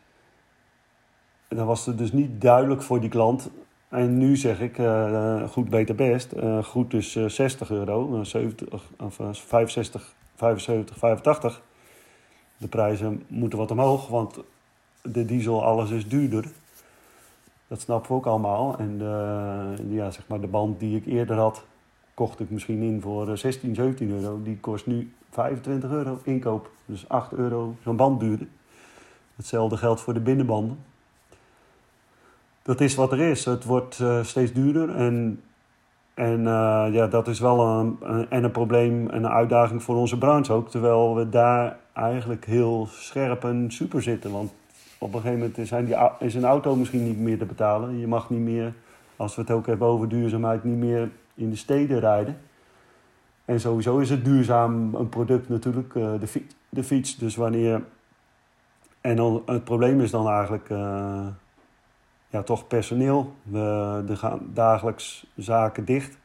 Dan was het dus niet duidelijk voor die klant. En nu zeg ik, uh, goed, beter, best. Uh, goed dus 60 euro, 70, of 65, 75, 85 de prijzen moeten wat omhoog, want de diesel, alles is duurder. Dat snappen we ook allemaal. En de, ja, zeg maar de band die ik eerder had, kocht ik misschien in voor 16, eh, 17 euro. Die kost nu 25 euro inkoop. Dus 8 euro zo'n band duurder. Hetzelfde geldt voor de binnenbanden. Dat is wat er is. Het wordt uh, steeds duurder. En, en uh, ja, dat is wel een, een, en een probleem en een uitdaging voor onze branche ook. Terwijl we daar eigenlijk heel scherp en super zitten. Want op een gegeven moment zijn die, is een auto misschien niet meer te betalen. Je mag niet meer, als we het ook hebben over duurzaamheid, niet meer in de steden rijden. En sowieso is het duurzaam een product natuurlijk, eh, de, fiets, de fiets. Dus wanneer. En dan, het probleem is dan eigenlijk. Uh, ja, toch personeel. We, er gaan dagelijks zaken dicht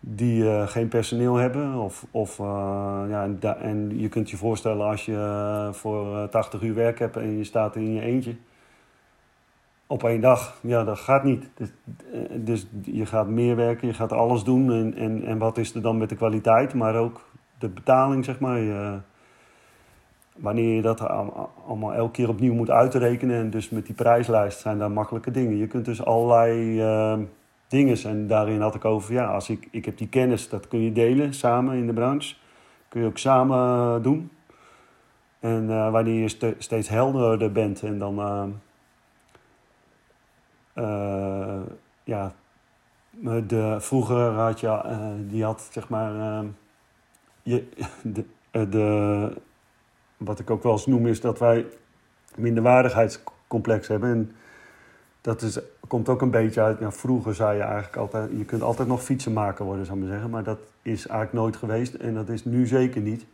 die uh, geen personeel hebben. Of, of, uh, ja, en, en, je kunt je voorstellen als je uh, voor 80 uur werk hebt en je staat in je eentje. Op één dag, ja, dat gaat niet. Dus, dus je gaat meer werken, je gaat alles doen. En, en, en wat is er dan met de kwaliteit, maar ook de betaling, zeg maar. Wanneer je dat allemaal elke keer opnieuw moet uitrekenen. En dus met die prijslijst zijn daar makkelijke dingen. Je kunt dus allerlei dingen. En daarin had ik over, ja, als ik, ik heb die kennis, dat kun je delen samen in de branche. Kun je ook samen eh, doen. En uh, wanneer je steeds helderder bent en dan, uh, ja, de, vroeger had je, die had zeg maar, je, de, de, wat ik ook wel eens noem is dat wij minderwaardigheidscomplex hebben. En dat is, komt ook een beetje uit. Ja, vroeger zei je eigenlijk altijd: je kunt altijd nog fietsenmaker worden, zou ik maar zeggen. Maar dat is eigenlijk nooit geweest en dat is nu zeker niet.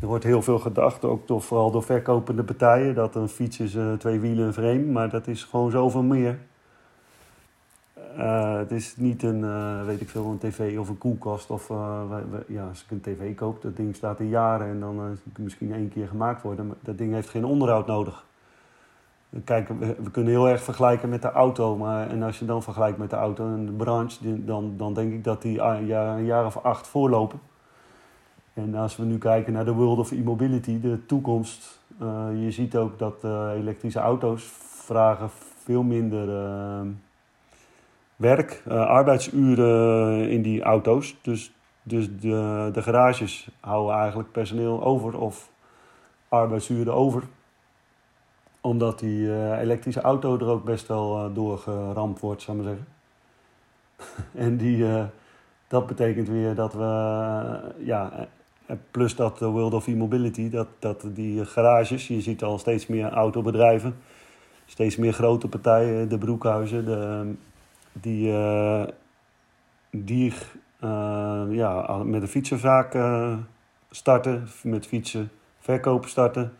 Er wordt heel veel gedacht, ook door, vooral door verkopende partijen, dat een fiets is uh, twee wielen en frame. Maar dat is gewoon zoveel meer. Uh, het is niet een, uh, weet ik veel, een tv of een koelkast. Of ja, als ik een tv koop, dat ding staat er jaren en dan misschien één keer gemaakt worden. Maar dat ding heeft geen onderhoud nodig. Kijk, we, we, kunnen heel erg vergelijken met de auto. Maar, en als je dan vergelijkt met de auto en de branche, dan, dan denk ik dat die een jaar, een jaar of acht voorlopen. En als we nu kijken naar de world of e-mobility, de toekomst. Je ziet ook dat elektrische auto's vragen veel minder uh, werk, arbeidsuren in die auto's. Dus, dus de, de garages houden eigenlijk personeel over of arbeidsuren over omdat die uh, elektrische auto er ook best wel uh, doorgeramd wordt, zou ik maar zeggen. en die, uh, dat betekent weer dat we, ja, plus dat de World of E-Mobility, dat, dat die garages, je ziet al steeds meer autobedrijven, steeds meer grote partijen, de broekhuizen, de, die, die ja, met een fietsenzaak starten, met fietsen verkopen starten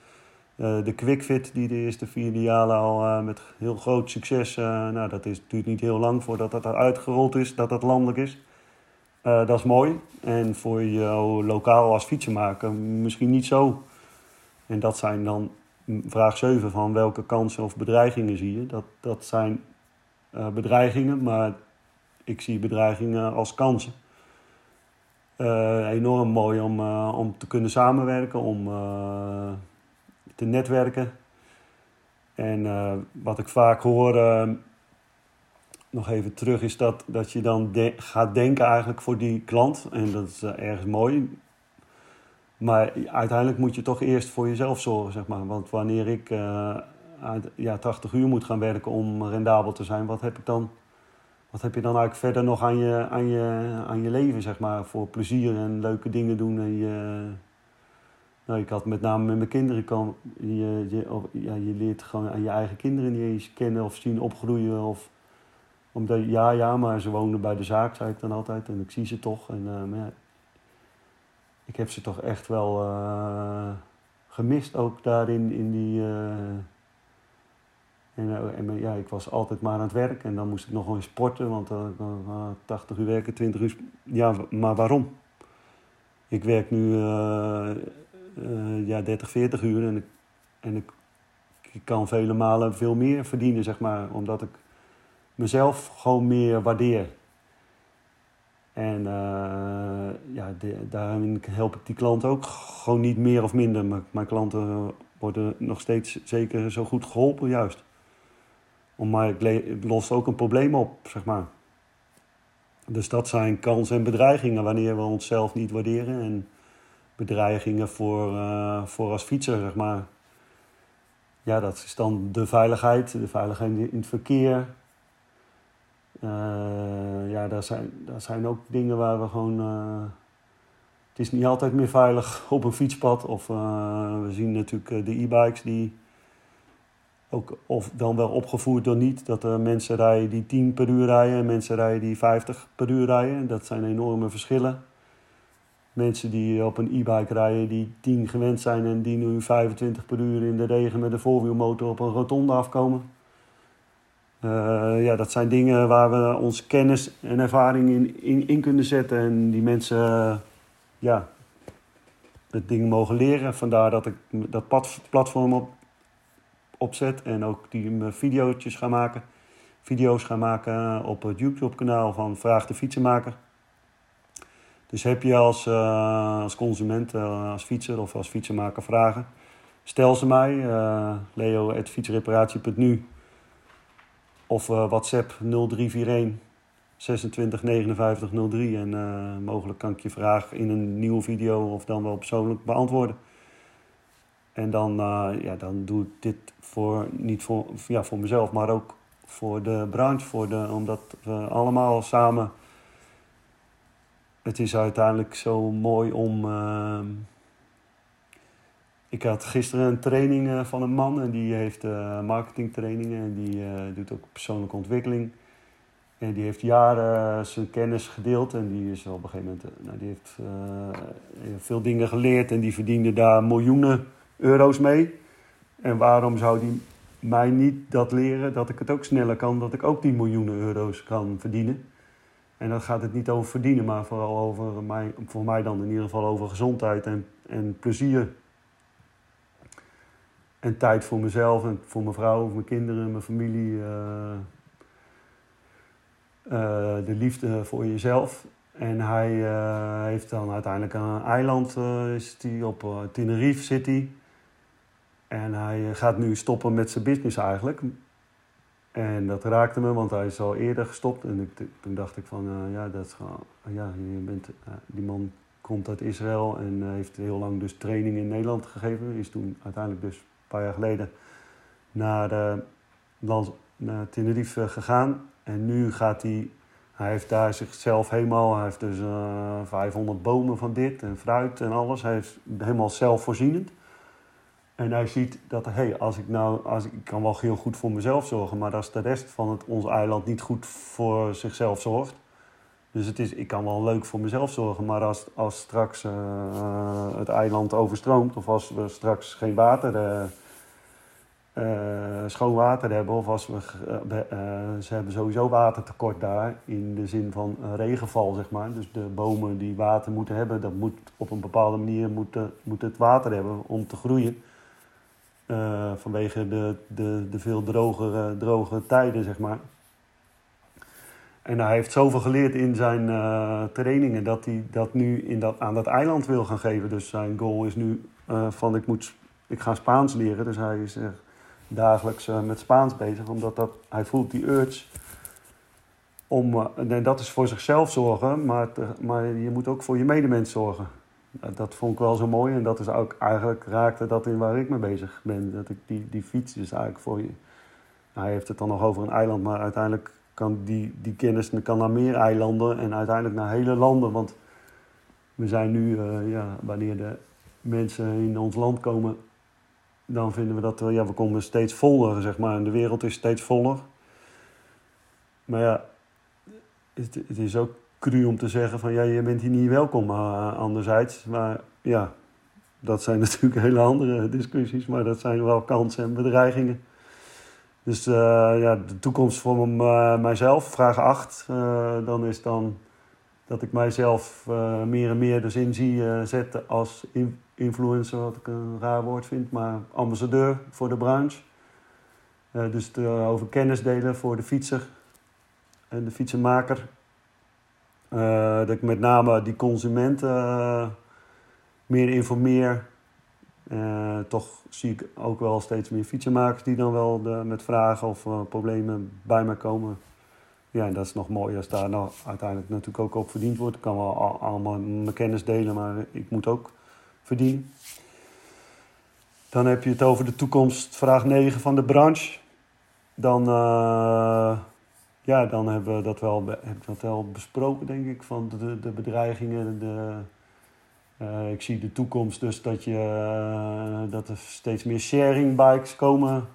uh, de QuickFit, die de eerste vier jaren al met heel groot succes, nou dat is, duurt niet heel lang voordat dat uitgerold is, dat dat landelijk is. dat is mooi. En voor jou lokaal als fietsenmaker misschien niet zo. En dat zijn dan vraag 7 van welke kansen of bedreigingen zie je. Dat, dat zijn bedreigingen, maar ik zie bedreigingen als kansen. enorm mooi om, om te kunnen samenwerken, om te netwerken. En wat ik vaak hoor, nog even terug, is dat, dat je dan gaat denken eigenlijk voor die klant. En dat is ergens mooi. Maar uiteindelijk moet je toch eerst voor jezelf zorgen, zeg maar. Want wanneer ik ja, 80 uur moet gaan werken om rendabel te zijn, wat heb ik dan? Wat heb je dan eigenlijk verder nog aan je, aan je, aan je leven, zeg maar? Voor plezier en leuke dingen doen en je nou, ik had met name met mijn kinderen kan je, je, ja, je leert gewoon aan je eigen kinderen niet eens kennen of zien opgroeien. Of, omdat, ja, ja, maar ze wonen bij de zaak, zei ik dan altijd. En ik zie ze toch. En, uh, ja, ik heb ze toch echt wel uh, gemist ook daarin. In die, uh, en, en, ja, ik was altijd maar aan het werk. En dan moest ik nog eens sporten. Want 80 uur werken, 20 uur... Ja, maar waarom? Ik werk nu ja, 30, 40 uur. En, ik, en ik, kan vele malen veel meer verdienen, zeg maar. Omdat ik mezelf gewoon meer waardeer. En ja, daarin help ik die klant ook gewoon niet meer of minder. Maar mijn klanten worden nog steeds zeker zo goed geholpen, juist. Maar ik los ook een probleem op, zeg maar. Dus dat zijn kansen en bedreigingen wanneer we onszelf niet waarderen. En bedreigingen voor, uh, voor als fietser, zeg maar. Ja, dat is dan de veiligheid, de veiligheid in het verkeer. Uh, ja, daar zijn, daar zijn ook dingen waar we gewoon. Uh, het is niet altijd meer veilig op een fietspad. Of we zien natuurlijk de e-bikes die. Ook, of dan wel opgevoerd door niet. Dat er mensen rijden die 10 per uur rijden en mensen rijden die 50 per uur rijden. Dat zijn enorme verschillen mensen die op een e-bike rijden, die 10 gewend zijn en die nu 25 per uur in de regen met een voorwielmotor op een rotonde afkomen. Uh, ja, dat zijn dingen waar we onze kennis en ervaring in, in, in kunnen zetten. En die mensen ja, het ding mogen leren. Vandaar dat ik dat platform op, opzet en ook die video's ga maken. Video's ga maken op het YouTube-kanaal van Vraag de Fietsenmaker. Dus heb je als, uh, als consument, uh, als fietser of als fietsenmaker vragen, stel ze mij. Uh, leo.fietsreparatie.nu of WhatsApp 0341 26 59 03. En mogelijk kan ik je vraag in een nieuwe video of dan wel persoonlijk beantwoorden. En dan, ja, dan doe ik dit voor, niet voor, ja, voor mezelf, maar ook voor de branche. Voor de, omdat we allemaal samen het is uiteindelijk zo mooi om. Uh, ik had gisteren een training van een man en die heeft marketingtrainingen en die doet ook persoonlijke ontwikkeling. En die heeft jaren zijn kennis gedeeld en die is op een gegeven moment, nou, die heeft veel dingen geleerd en die verdiende daar miljoenen euro's mee. En waarom zou die mij niet dat leren dat ik het ook sneller kan, dat ik ook die miljoenen euro's kan verdienen? En dan gaat het niet over verdienen, maar vooral over mij, voor mij dan in ieder geval over gezondheid en, en plezier. En tijd voor mezelf en voor mijn vrouw, mijn kinderen, mijn familie. Uh, uh, de liefde voor jezelf. En hij uh, heeft dan uiteindelijk een eiland, is die op Tenerife City. En hij gaat nu stoppen met zijn business eigenlijk. En dat raakte me, want hij is al eerder gestopt. En ik, toen dacht ik van, uh, ja, dat is gewoon, ja, je bent, uh, die man komt uit Israël en heeft heel lang dus training in Nederland gegeven. Is toen uiteindelijk dus een paar jaar geleden naar, naar Tenerife gegaan. En nu gaat hij, hij heeft daar zichzelf helemaal, hij heeft dus 500 bomen van dit en fruit en alles. Hij is helemaal zelfvoorzienend. En hij ziet dat, hé, hey, als ik nou, als ik kan wel heel goed voor mezelf zorgen, maar als de rest van het, ons eiland niet goed voor zichzelf zorgt. Dus het is, ik kan wel leuk voor mezelf zorgen, maar als, als straks uh, het eiland overstroomt, of als we straks geen water, uh, uh, schoon water hebben, of als we, ze hebben sowieso watertekort daar, in de zin van regenval, zeg maar. Dus de bomen die water moeten hebben, dat moet op een bepaalde manier moet, moet het water hebben om te groeien. Uh, vanwege de, de, de veel drogere, droge tijden, zeg maar. En hij heeft zoveel geleerd in zijn uh, trainingen dat hij dat nu in dat, aan dat eiland wil gaan geven. Dus zijn goal is nu uh, van ik, moet, ik ga Spaans leren. Dus hij is dagelijks met Spaans bezig. Omdat dat, hij voelt die urge om, en dat is voor zichzelf zorgen, maar, maar je moet ook voor je medemens zorgen dat vond ik wel zo mooi. En dat is ook eigenlijk raakte dat in waar ik mee bezig ben. Dat ik die, die fiets is eigenlijk voor je. hij heeft het dan nog over een eiland, maar uiteindelijk kan die, die kennis kan naar meer eilanden en uiteindelijk naar hele landen. Want we zijn nu, uh, ja, wanneer de mensen in ons land komen, dan vinden we dat we, ja, we komen steeds voller, zeg maar. En de wereld is steeds voller. Maar ja, het is ook cru om te zeggen van ja, je bent hier niet welkom uh, anderzijds. Maar ja, dat zijn natuurlijk hele andere discussies, maar dat zijn wel kansen en bedreigingen. Dus uh, ja, de toekomst voor uh, mijzelf, vraag 8, dan is dan dat ik mijzelf meer en meer dus in zie zetten als in influencer, wat ik een raar woord vind, maar ambassadeur voor de branche. dus over kennis delen voor de fietser en de fietsenmaker uh, dat ik met name die consumenten uh, meer informeer. Uh, toch zie ik ook wel steeds meer fietsenmakers die dan wel de, met vragen of problemen bij mij komen. Ja, en dat is nog mooi als daar nou uiteindelijk natuurlijk ook op verdiend wordt. Ik kan wel allemaal mijn kennis delen, maar ik moet ook verdienen. Dan heb je het over de toekomst, vraag 9 van de branche. Dan ja, dan hebben we dat wel, heb ik dat wel besproken, denk ik, van de, de bedreigingen. De, uh, ik zie de toekomst dus dat, je, uh, dat er steeds meer sharing bikes komen.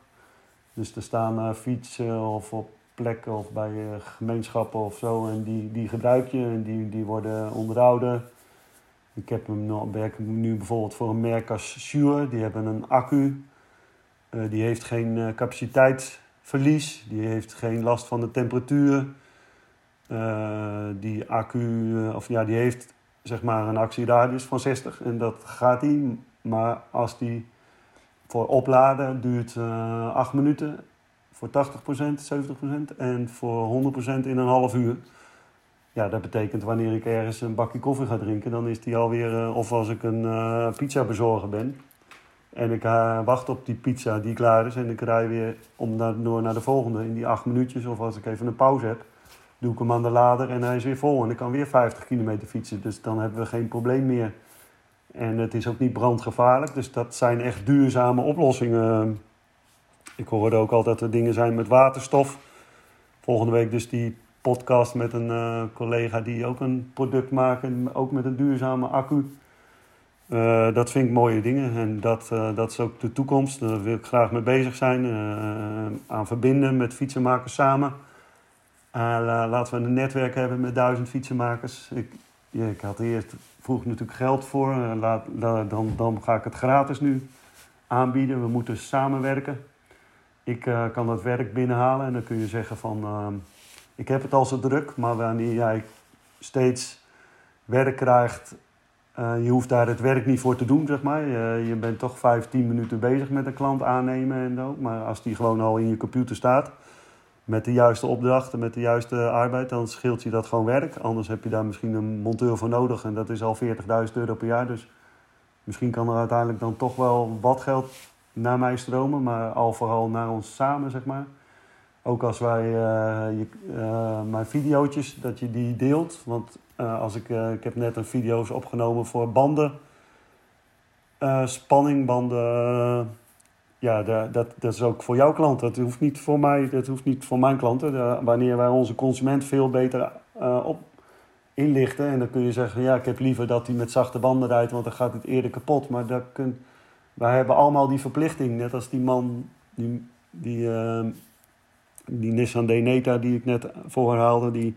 Dus er staan uh, fietsen of op plekken of bij gemeenschappen of zo. En die, die gebruik je en die, die worden onderhouden. Ik heb hem, werk nu bijvoorbeeld voor een merk als Shure. Die hebben een accu. die heeft geen capaciteit verlies. Die heeft geen last van de temperatuur. Uh, die accu, eh, of ja, die heeft zeg maar een actieradius van 60 en dat gaat hij. Maar als die voor opladen duurt uh, 8 minuten, voor 80%, 70% en voor 100% in een half uur. Ja, dat betekent wanneer ik ergens een bakje koffie ga drinken, dan is die alweer, of als ik een pizza bezorger ben, en ik uh, wacht op die pizza die klaar is. En ik rij weer om naar, door naar de volgende in die acht minuutjes. Of als ik even een pauze heb, doe ik hem aan de lader en hij is weer vol. En ik kan weer 50 kilometer fietsen. Dus dan hebben we geen probleem meer. En het is ook niet brandgevaarlijk. Dus dat zijn echt duurzame oplossingen. Ik hoorde ook altijd dat er dingen zijn met waterstof. Volgende week dus die podcast met een uh, collega die ook een product maakt. Ook met een duurzame accu. Uh, dat vind ik mooie dingen en dat, uh, dat is ook de toekomst. Daar wil ik graag mee bezig zijn. Uh, aan verbinden met fietsenmakers samen. laten we een netwerk hebben met duizend fietsenmakers. Ik, ik had eerst vroeg natuurlijk geld voor. Laat, dan, dan ga ik het gratis nu aanbieden. We moeten samenwerken. Ik kan dat werk binnenhalen en dan kun je zeggen van... ik heb het al zo druk, maar wanneer jij steeds werk krijgt uh, je hoeft daar het werk niet voor te doen, zeg maar. Je, bent toch vijf, tien minuten bezig met een klant aannemen en zo. Maar als die gewoon al in je computer staat, met de juiste opdrachten, met de juiste arbeid, dan scheelt je dat gewoon werk. Anders heb je daar misschien een monteur voor nodig en dat is al 40.000 euro per jaar. Dus misschien kan er uiteindelijk dan toch wel wat geld naar mij stromen, maar al vooral naar ons samen, zeg maar. Ook als wij uh, je, uh, mijn video's, dat je die deelt. Want uh, als ik, ik heb net een video's opgenomen voor banden. spanning, banden. ja, dat, dat is ook voor jouw klant. Dat hoeft niet voor mij, dat hoeft niet voor mijn klanten. wanneer wij onze consument veel beter op inlichten. En dan kun je zeggen, ja, ik heb liever dat hij met zachte banden rijdt, want dan gaat het eerder kapot. Maar dat kun, wij hebben allemaal die verplichting. Net als die man die, die die Nissan Deneta die ik net voorhaalde, die,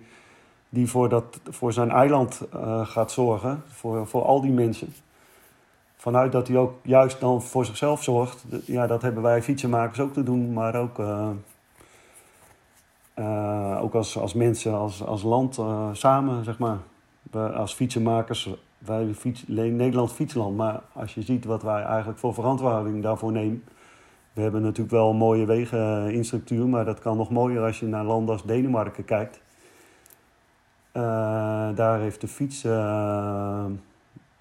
die voor, dat, voor zijn eiland uh, gaat zorgen, voor, voor al die mensen. Vanuit dat hij ook juist dan voor zichzelf zorgt. Ja, dat hebben wij fietsenmakers ook te doen, maar ook, uh, uh, ook als, als mensen, als, als land samen, zeg maar. Als fietsenmakers, wij fiets, Nederland fietsland, maar als je ziet wat wij eigenlijk voor verantwoording daarvoor nemen we hebben natuurlijk wel een mooie wegeninstructuur, maar dat kan nog mooier als je naar landen als Denemarken kijkt. Uh, daar heeft de fiets uh,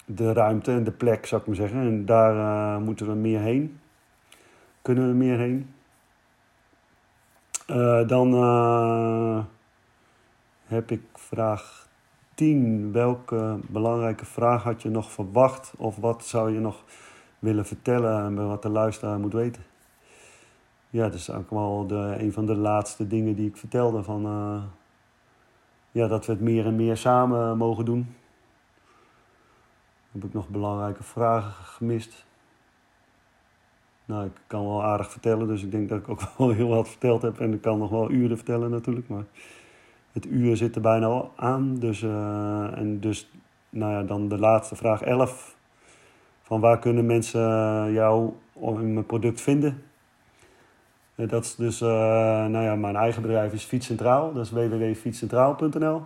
de ruimte en de plek, zou ik maar zeggen. En daar uh, moeten we meer heen. Kunnen we meer heen. dan heb ik vraag 10. Welke belangrijke vraag had je nog verwacht? Of wat zou je nog willen vertellen en wat de luisteraar moet weten? ja, dat is ook wel de, een van de laatste dingen die ik vertelde. Van, ja, dat we het meer en meer samen mogen doen. Heb ik nog belangrijke vragen gemist? Nou, ik kan wel aardig vertellen, dus ik denk dat ik ook wel heel wat verteld heb. En ik kan nog wel uren vertellen natuurlijk, maar het uur zit er bijna al aan. Dus, uh, en dus, nou ja, dan de laatste vraag 11. Van waar kunnen mensen jou in mijn product vinden? Eh, dat is dus, uh, nou ja, mijn eigen bedrijf is Fietscentraal. Dat is www.fietscentraal.nl.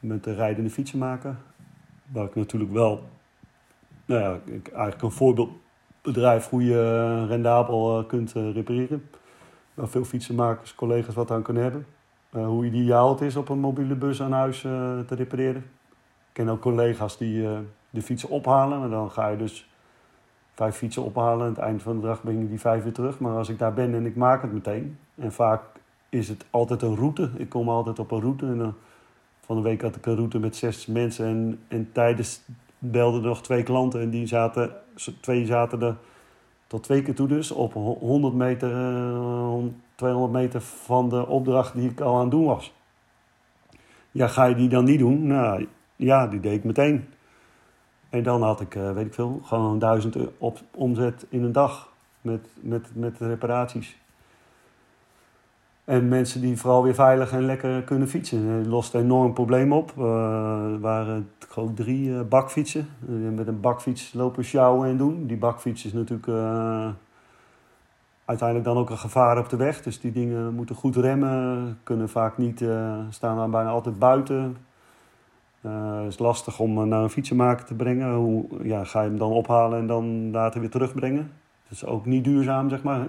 Met de rijdende fietsenmaker. Waar ik natuurlijk wel, nou ja, ik, eigenlijk een voorbeeldbedrijf hoe je eh, rendabel kunt repareren. Waar veel fietsenmakers, collega's wat aan kunnen hebben. hoe ideaal het is op een mobiele bus aan huis te repareren. Ik ken ook collega's die de fietsen ophalen. En dan ga je dus vijf fietsen ophalen. Aan het eind van de dag breng ik die vijf weer terug. Maar als ik daar ben en ik maak het meteen. En vaak is het altijd een route. Ik kom altijd op een route. En dan, van de week had ik een route met zes mensen. En, en tijdens belden nog twee klanten. En die zaten, twee zaten er tot twee keer toe dus. Op 100 meter, 200 eh, meter van de opdracht die ik al aan het doen was. Ja, ga je die dan niet doen? Nou, ja, die deed ik meteen. En dan had ik, uh, weet ik veel, gewoon duizend op omzet in een dag met, met, met reparaties. En mensen die vooral weer veilig en lekker kunnen fietsen. Het lost een enorm probleem op. Uh, er waren gewoon drie bakfietsen. met een bakfiets lopen sjouwen en doen. Die bakfiets is natuurlijk uiteindelijk dan ook een gevaar op de weg. Dus die dingen moeten goed remmen. Kunnen vaak niet, staan dan bijna altijd buiten. Het uh, is lastig om naar een fietsenmaker te brengen. Hoe ja, ga je hem dan ophalen en dan later weer terugbrengen? Dat is ook niet duurzaam, zeg maar.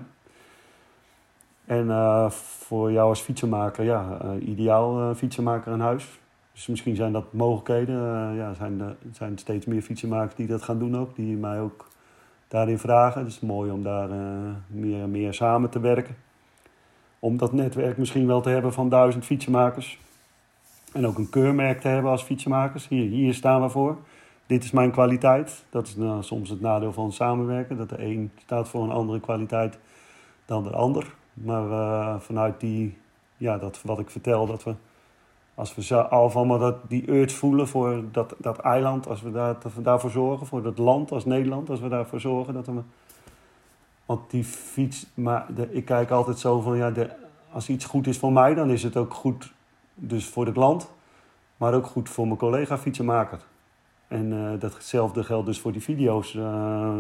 En uh, voor jou als fietsenmaker, ja, ideaal fietsenmaker aan huis. Dus misschien zijn dat mogelijkheden. ja, zijn, er zijn steeds meer fietsenmakers die dat gaan doen ook. Die mij ook daarin vragen. Het is mooi om daar meer meer samen te werken. Om dat netwerk misschien wel te hebben van duizend fietsenmakers. En ook een keurmerk te hebben als fietsenmakers. Hier, hier staan we voor. Dit is mijn kwaliteit. Dat is nou, soms het nadeel van samenwerken. Dat de een staat voor een andere kwaliteit dan de ander. Maar uh, vanuit die, ja, dat wat ik vertel, dat we als we al allemaal dat, die urge voelen voor dat, dat eiland, als we, daar, dat daarvoor zorgen, voor dat land als Nederland, als we daarvoor zorgen dat we. Want die fiets, maar ik kijk altijd zo van ja, de, als iets goed is voor mij, dan is het ook goed dus voor het land, maar ook goed voor mijn collega fietsenmaker. En uh, datzelfde geldt dus voor die video's uh,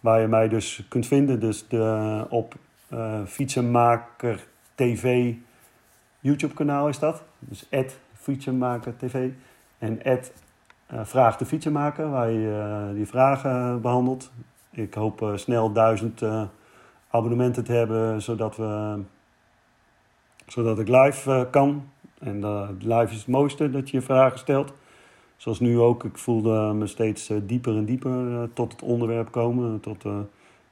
waar je mij dus kunt vinden. Dus de, op uh, Fietsenmaker TV YouTube kanaal is dat. Dus Fietsenmaker TV. En Vraag de Fietsenmaker, waar je die vragen behandelt. Ik hoop snel duizend abonnementen te hebben, zodat, we, zodat ik live kan. En live is het mooiste dat je vragen stelt. Zoals nu ook, ik voelde me steeds eh, dieper en dieper eh, tot het onderwerp komen. Tot eh,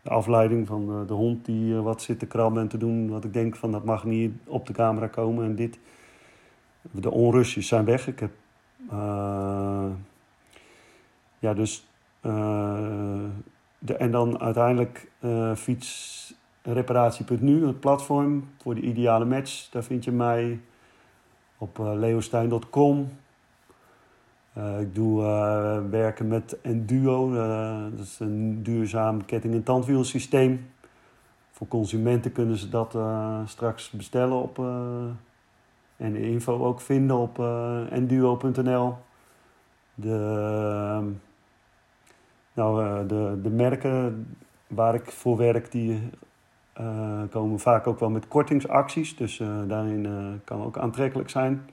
de afleiding van de hond die wat zit te krabben en te doen. Wat ik denk van dat mag niet op de camera komen. En dit, de onrustjes zijn weg. Ik heb, ja, dus, de, en dan uiteindelijk fietsreparatie.nu, het platform voor de ideale match. Daar vind je mij op leostijn.com. Uh, ik doe uh, werken met Enduo, uh, dat is een duurzaam ketting- en tandwielsysteem. Voor consumenten kunnen ze dat straks bestellen op, en de info ook vinden op enduo.nl. De, nou, de, de merken waar ik voor werk, die komen vaak ook wel met kortingsacties. Dus daarin kan ook aantrekkelijk zijn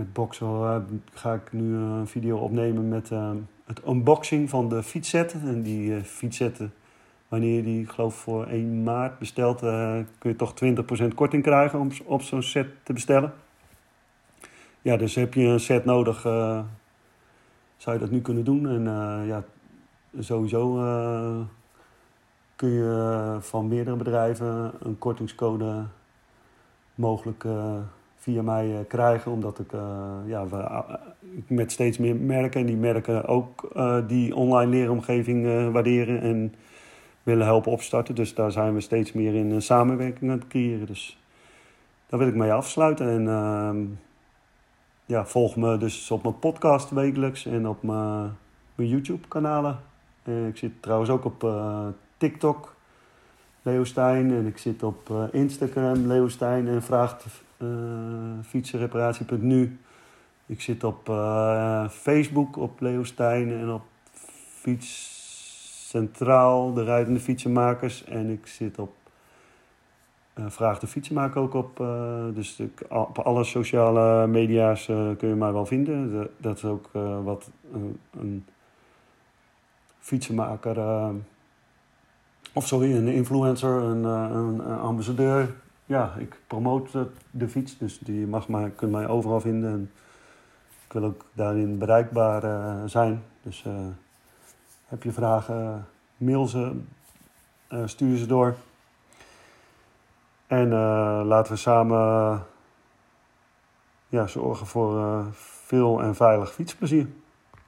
met Boxel uh, ga ik nu eh, een video opnemen met uh, het unboxing van de fietszetten. En die uh, fietszetten, wanneer je die, geloof voor 1 maart bestelt, kun je toch 20% korting krijgen om op zo'n set te bestellen. Ja, dus heb je een set nodig, zou je dat nu kunnen doen. En ja, sowieso kun je van meerdere bedrijven een kortingscode mogelijk via mij eh, krijgen. Omdat ik, ja, we, met steeds meer merken en die merken ook die online leeromgeving waarderen en willen helpen opstarten. Dus daar zijn we steeds meer in samenwerking aan het creëren. Dus daar wil ik mee afsluiten. En ehm, ja, volg me dus op mijn podcast wekelijks en op mijn, mijn YouTube kanalen. ik zit trouwens ook op TikTok. Leo Stijn en ik zit op Instagram Leo Stijn en vraagt uh, fietsenreparatie.nu. Ik zit op uh, Facebook op Leo Stijn en op Fiets Centraal, de rijdende fietsenmakers. En ik zit op Vraag de Fietsenmaker ook op. dus ik, op alle sociale media's kun je mij wel vinden. De, dat is ook wat een fietsenmaker of sorry, een influencer, een, een, een ambassadeur ja, ik promote de fiets, dus die mag maar, kunt mij overal vinden. En ik wil ook daarin bereikbaar zijn. Dus heb je vragen, mail ze, uh, stuur ze door. En laten we samen ja, zorgen voor veel en veilig fietsplezier.